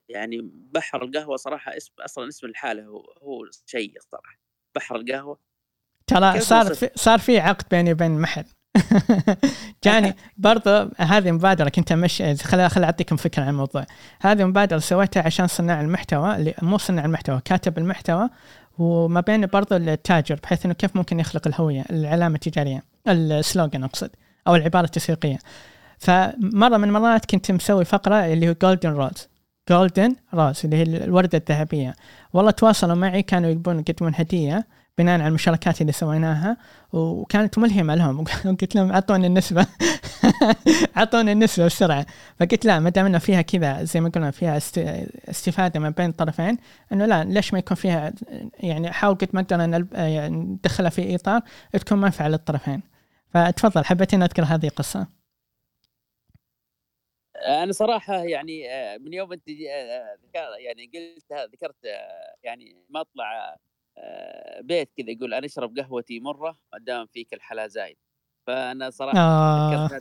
يعني بحر القهوة صراحة اسم أصلا اسم الحالة هو هو شيء صراحة. بحر القهوة. ترى صار؟ في صار في عقد بيني وبين محل. <laughs> جاني برضو هذه مبادرة كنت مش خل خل أعطيكم فكرة عن الموضوع. هذه مبادرة سويتها عشان صناع المحتوى اللي مو صناع المحتوى كاتب المحتوى وما بين برضو التاجر بحيث إنه كيف ممكن يخلق الهوية العلامة التجارية السلوغن أقصد أو العبارة التسويقية. فمرة من المرات كنت مسوي فقرة اللي هو جولدن روز جولدن روز اللي هي الوردة الذهبية. والله تواصلوا معي كانوا يبون يقدمون هدية. بناء على المشاركات اللي سويناها وكانت ملهمة لهم. <laughs> قلت لهم أعطوني النسبة. <laughs> أعطوني النسبة بسرعة. فقلت لا ما دام إنه فيها كذا زي ما قلنا فيها است- استفادة ما بين الطرفين إنه لا ليش ما يكون فيها يعني احاول قد ما أقدر ألب- يعني ندخلها في إطار تكون منفعة للطرفين. فتفضل حبيت ان أذكر هذه القصة. أنا صراحة يعني آه، من يوم أنت آه، ذكر- يعني قلت ذكرت آه، يعني مطلع آه، بيت كذا يقول أنا أشرب قهوتي مرة ما دام فيك الحلا زايد. فأنا صراحة آه. <laughs>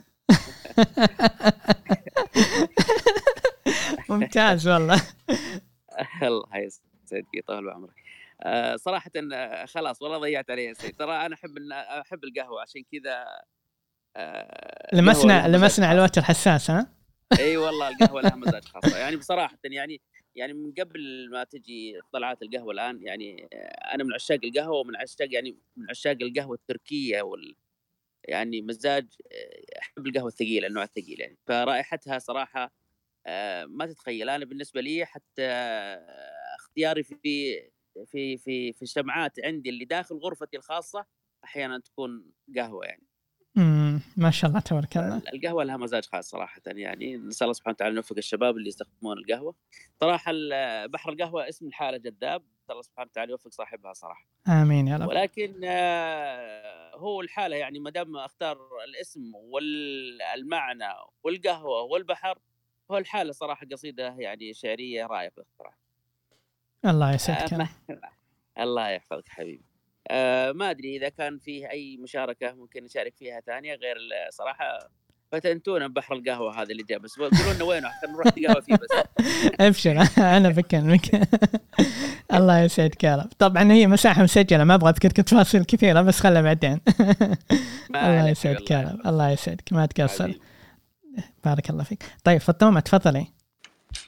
ممتاز والله. <laughs> الله يسعدك يطول عمرك. آه، صراحة آه، خلاص والله ضيعت علي يا سيد ترى أنا أحب أحب القهوة عشان كذا آه، القهوة لمسنا لمسنا على خاص. الوتر حساس ها؟ إي والله القهوة لها مزاج خاصة. يعني بصراحة يعني يعني من قبل ما تجي طلعات القهوة الآن يعني أنا من عشاق القهوة ومن عشاق يعني من عشاق القهوة التركية وال يعني مزاج آه، أحب القهوة الثقيلة النوع الثقيل يعني. فرائحتها صراحة آه، ما تتخيل. أنا بالنسبة لي حتى اختياري في في في في الشمعات عندي اللي داخل غرفتي الخاصة أحيانا تكون قهوة يعني. مم، ما شاء الله تبارك الله. القهوة لها مزاج خاص صراحة يعني نسأل الله سبحانه وتعالى يوفق الشباب اللي يستخدمون القهوة. صراحة بحر القهوة اسم الحالة جذاب نسأل الله سبحانه وتعالى يوفق صاحبها صراحة. آمين يا رب. ولكن آه، هو الحالة يعني ما دام أختار الاسم والمعنى والقهوة والبحر هو الحالة صراحة قصيدة يعني شعرية رائقه صراحة. الله يسعدك <laughs> الله يحفظك حبيبي. آه ما أدري إذا كان فيه أي مشاركة ممكن نشارك فيها ثانية غير صراحة فتنتونا بحر القهوة هذا اللي جاء بس قولوا لنا وينه؟ حتى نروح نتقهوى فيه بس. <laughs> أبشر أنا بكلمك <laughs> الله يسعدك يا رب. طبعا هي مساحة مسجلة ما أبغى اذكر تفاصيل كثيرة بس خلها بعدين. <laughs> الله يسعدك يا رب الله يسعدك ما تقصر. بارك الله فيك. طيب فطومة تفضلي.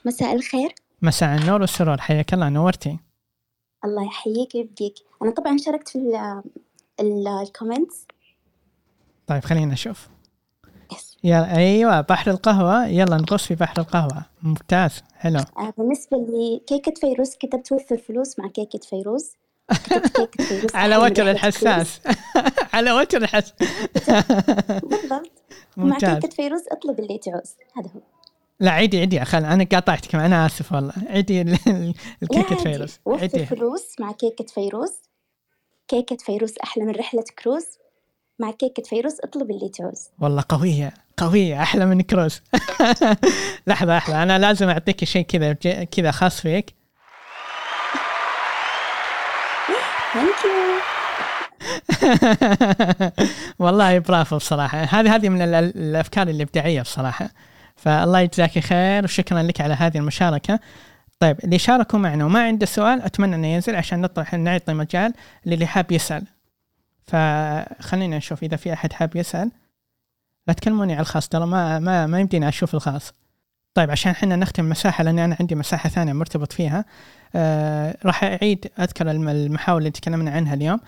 مساء الخير. مساء النور والسرور حياك الله نورتي. الله يحييك ويبقيك. أنا طبعا شاركت في ال- ال- ال comments طيب خلينا نشوف. يلا أيوه بحر القهوة. يلا نغوص في بحر القهوة. ممتاز. حلو. آه، بالنسبة لكيكة فيروز كتبت وفر فلوس مع كيكة فيروز. كيكة <laughs> فيروز على وتر الحساس. <laughs> على وتر الحساس. <laughs> بالضبط. مع كيكة فيروز أطلب اللي تعوز. هذا هو. لا عيدي عيدي خل أنا قاطعتك أنا آسف والله. عيدي الكيكة فيروز. وفر فلوس مع كيكة فيروز. كيكة فيروز أحلى من رحلة كروز. مع كيكة فيروز اطلب اللي تعوز. والله قوية قوية أحلى من كروز. <laughs> لحظة لحظة أنا لازم أعطيك شيء كذا كذا خاص فيك. ثانك يو <laughs> والله برافو بصراحة. هذه هذه من ال- ال- الافكار الابداعيه بصراحة. فالله يجزاك خير وشكرا لك على هذه المشاركة. طيب اللي شاركوا معنا وما عنده سؤال أتمنى إنه ينزل عشان نطرح نعطي مجال للي حاب يسأل. فخلينا نشوف إذا في أحد حاب يسأل. لا تكلموني على الخاص ترى ما ما ما يمديني أشوف الخاص. طيب عشان إحنا نختم مساحه لأن أنا عندي مساحة ثانية مرتبط فيها آه راح أعيد أذكر الم- المحاور اللي تكلمنا عنها اليوم.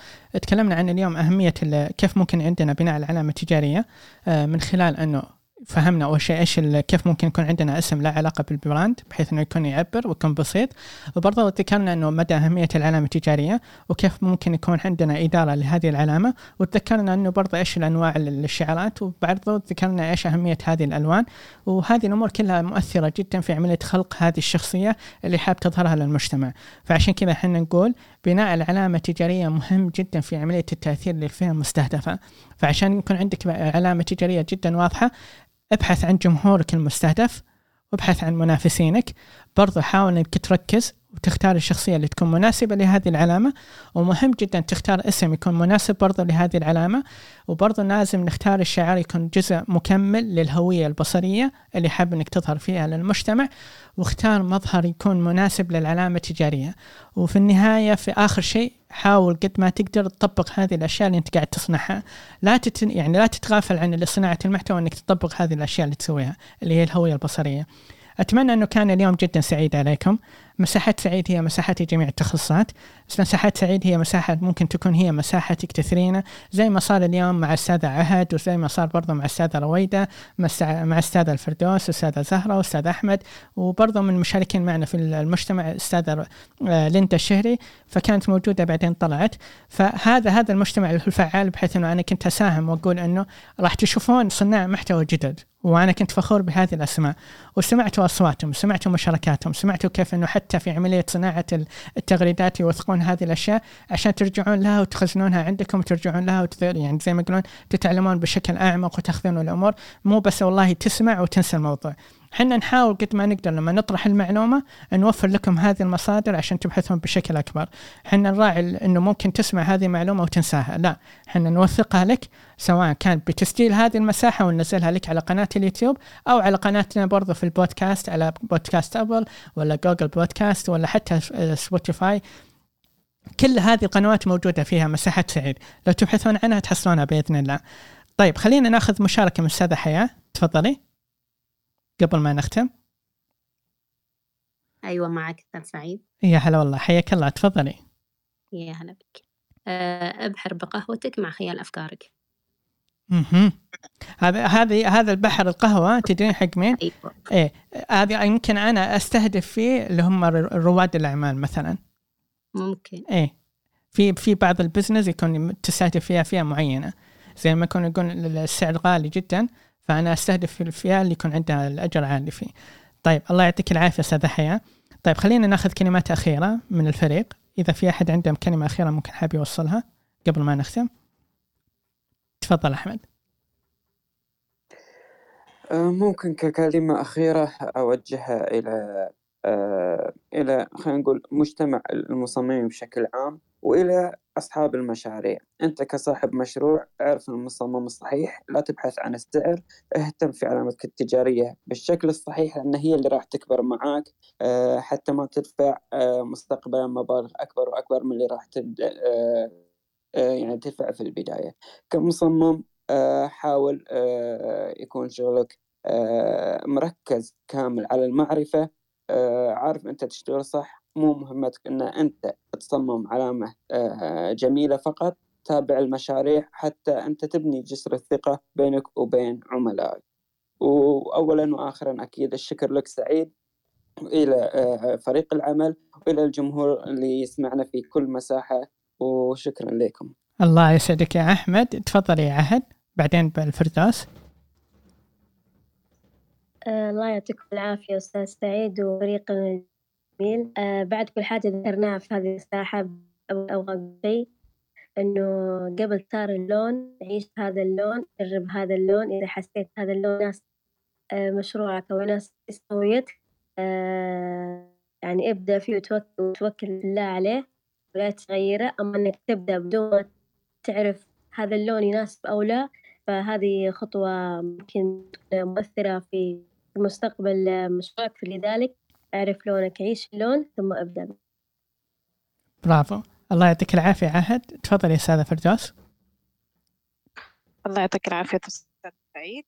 تكلمنا عن اليوم أهمية كيف ممكن عندنا بناء العلامة التجارية آه من خلال أنه فهمنا أول شيء إيش كيف ممكن يكون عندنا اسم له علاقة بالبراند بحيث إنه يكون يعبر ويكون بسيط. وبرضه ذكرنا إنه مدى أهمية العلامة التجارية وكيف ممكن يكون عندنا إدارة لهذه العلامة. وتذكرنا إنه برضه إيش الأنواع ال- الشعارات وبرضه ذكرنا إيش أهمية هذه الألوان. وهذه الأمور كلها مؤثرة جدا في عملية خلق هذه الشخصية اللي حاب تظهرها للمجتمع. فعشان كذا إحنا نقول بناء العلامة التجارية مهم جدا في عملية التأثير للفئة المستهدفة. فعشان يكون عندك علامة تجارية جدا واضحة ابحث عن جمهورك المستهدف وابحث عن منافسينك. برضو حاول إنك تركز وتختار الشخصية اللي تكون مناسبة لهذه العلامة ومهم جدا تختار اسم يكون مناسب برضو لهذه العلامة وبرضو لازم نختار الشعار يكون جزء مكمل للهوية البصرية اللي حاب إنك تظهر فيها للمجتمع واختار مظهر يكون مناسب للعلامة التجارية وفي النهاية في آخر شيء حاول قد ما تقدر تطبق هذه الأشياء اللي أنت قاعد تصنعها لا. يعني لا تتغافل عن صناعة المحتوى أنك تطبق هذه الأشياء اللي تسويها اللي هي الهوية البصرية أتمنى أنه كان اليوم جدا سعيد عليكم. مساحات سعيد هي مساحتي جميع التخصصات. بس مساحات سعيد هي مساحة ممكن تكون هي مساحتك تثرينا. زي ما صار اليوم مع السادة عهد وزي ما صار برضو مع السادة رويدة مع السادة الفردوس والسادة زهرة والأستاذ أحمد وبرضو من المشاركين معنا في المجتمع الأستاذة آه، ليندا الشهري فكانت موجودة بعدين طلعت. فهذا هذا المجتمع الفعال بحيث أنه أنا كنت أساهم وأقول أنه راح تشوفون صناع محتوى جدد. وأنا كنت فخور بهذه الأسماء. وسمعتوا أصواتهم سمعتوا مشاركاتهم سمعتوا كيف إنه حتى في عملية صناعة ال- التغريدات يوثقون هذه الأشياء عشان ترجعون لها وتخزنونها عندكم وترجعون لها وتث- يعني زي ما يقولون تتعلمون بشكل أعمق وتأخذون الأمور. مو بس والله تسمع وتنسى الموضوع. إحنا نحاول قد ما نقدر لما نطرح المعلومة نوفر لكم هذه المصادر عشان تبحثون بشكل أكبر. إحنا نراعي إنه ممكن تسمع هذه المعلومة وتنساها. لا إحنا نوثقها لك سواء كان بتسجيل هذه المساحة وننزلها لك على قناة اليوتيوب أو على قناتنا برضو في البودكاست على بودكاست أبل ولا جوجل بودكاست ولا حتى س- سبوتيفاي. كل هذه القنوات موجودة فيها مساحات سعيد. لو تبحثون عنها تحصلونها بإذن الله. طيب خلينا ناخذ مشاركة من أستاذة حياة. تفضلي. قبل ما نختم. أيوة معك أستاذ سعيد. يا هلا والله حياك الله تفضلي. يا هلا بك. آه، أبحر بقهوتك مع خيال أفكارك. مهم. هذا هذه هذا البحر القهوة تدرين حق مين؟ أيوة. إيه هذه يمكن أنا أستهدف فيه اللي هم رواد الأعمال مثلا. ممكن. إيه. في في بعض البزنس يكون تستهدف فيها فئة معينة. زي ما يكون يقول ال- السعر غالي جدا. فأنا أستهدف الفئة اللي يكون عندها الأجر عالي فيه. طيب الله يعطيك العافية أستاذ حياه طيب خلينا ناخذ كلمات أخيرة من الفريق. إذا في أحد عنده كلمة أخيرة ممكن حاب يوصلها قبل ما نختم. تفضل أحمد. آه، ممكن ككلمة أخيرة أوجهها إلى آه، إلى خلينا نقول مجتمع المصممين بشكل عام وإلى أصحاب المشاريع. أنت كصاحب مشروع أعرف المصمم الصحيح لا تبحث عن السعر اهتم في علامتك التجارية بالشكل الصحيح لأن هي اللي راح تكبر معاك آه، حتى ما تدفع آه، مستقبلا مبالغ أكبر وأكبر من اللي راح تبدأ آه، يعني تدفع في البداية. كمصمم حاول يكون شغلك مركز كامل على المعرفة عارف أنت تشتغل صح مو مهمتك أن أنت تصمم علامة آه، جميلة فقط. تابع المشاريع حتى أنت تبني جسر الثقة بينك وبين عملائك. وأولا وآخرا أكيد الشكر لك سعيد وإلى آه، فريق العمل وإلى الجمهور اللي يسمعنا في كل مساحة. وشكرا لكم. الله يسعدك يا أحمد. تفضلي يا عهد. بعدين بالفردوس. آه، الله يعطيكم العافية أستاذ سعيد وفريقنا الجميل آه، بعد كل حاجة ذكرناها في هذه الساحة أو شيء إنه قبل تختار اللون عيش هذا اللون جرب هذا اللون. إذا حسيت هذا اللون يناسب آه، مشروعك أو يناسب هويتك آه، يعني ابدأ فيه وتوكل, وتوكل بالله عليه ولا تغيره. أما إنك تبدأ بدون ما تعرف هذا اللون يناسب أو لا فهذه خطوة ممكن تكون مؤثرة في في مستقبل مشروعك. فلذلك أعرف لونك عيش اللون ثم أبدأ. برافو. الله يعطيك العافية عهد. تفضلي يا أستاذة فردوس. الله يعطيك العافية أستاذ سعيد.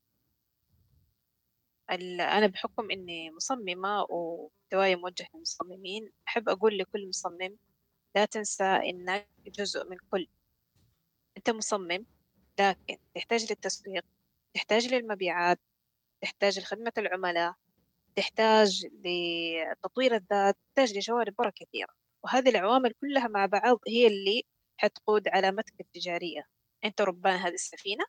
ال- أنا بحكم إني مصممة ومحتواي موجه للمصممين أحب أقول لكل مصمم لا تنسى إنك جزء من كل. أنت مصمم لكن تحتاج للتسويق تحتاج للمبيعات تحتاج لخدمة العملاء تحتاج لتطوير الذات تحتاج لجوانب مرة كثيرة وهذه العوامل كلها مع بعض هي اللي حتقود علامتك التجارية. أنت ربان هذه السفينة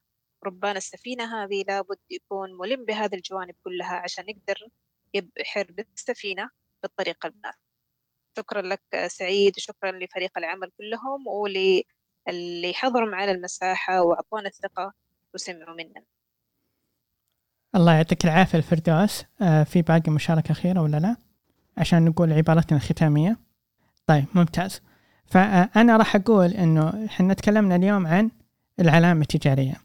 ربان السفينة هذه لابد يكون ملم بهذه الجوانب كلها عشان يقدر يبحر بالسفينة بالطريقة المناسبة. شكرا لك سعيد وشكرا لفريق العمل كلهم وللي حضروا معنا المساحة وأعطونا الثقة وسمعوا مننا. الله يعطيك العافية الفردوس. آه في باقي مشاركة أخيرة ولا لا؟ عشان نقول عبارتنا الختامية طيب ممتاز. فأنا راح أقول إنه إحنا تكلمنا اليوم عن العلامة التجارية.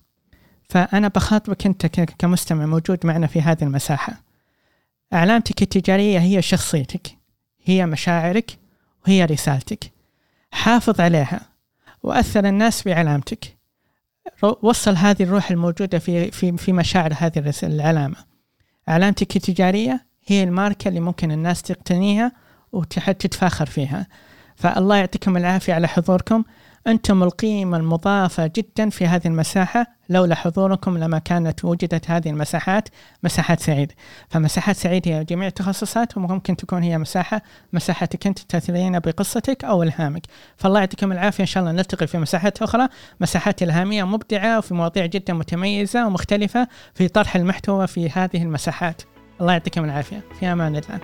فأنا بخاطبك أنت كمستمع موجود معنا في هذه المساحة. علامتك التجارية هي شخصيتك هي مشاعرك وهي رسالتك. حافظ عليها وأثر الناس بعلامتك. وصل هذه الروح الموجودة في في في مشاعر هذه العلامة. علامتك التجارية هي الماركة اللي ممكن الناس تقتنيها وتتفاخر فيها. فالله يعطيكم العافية على حضوركم. أنتم القيمة المضافة جدا في هذه المساحة. لولا حضوركم لما كانت وجدت هذه المساحات مساحات سعيد. فمساحات سعيد هي جميع التخصصات وممكن تكون هي مساحة مساحتك أنت تثرين بقصتك أو إلهامك. فالله يعطيكم العافية. إن شاء الله نلتقي في مساحات أخرى. مساحات إلهامية مبدعة وفي مواضيع جدا متميزة ومختلفة في طرح المحتوى في هذه المساحات. الله يعطيكم العافية. في أمان الله.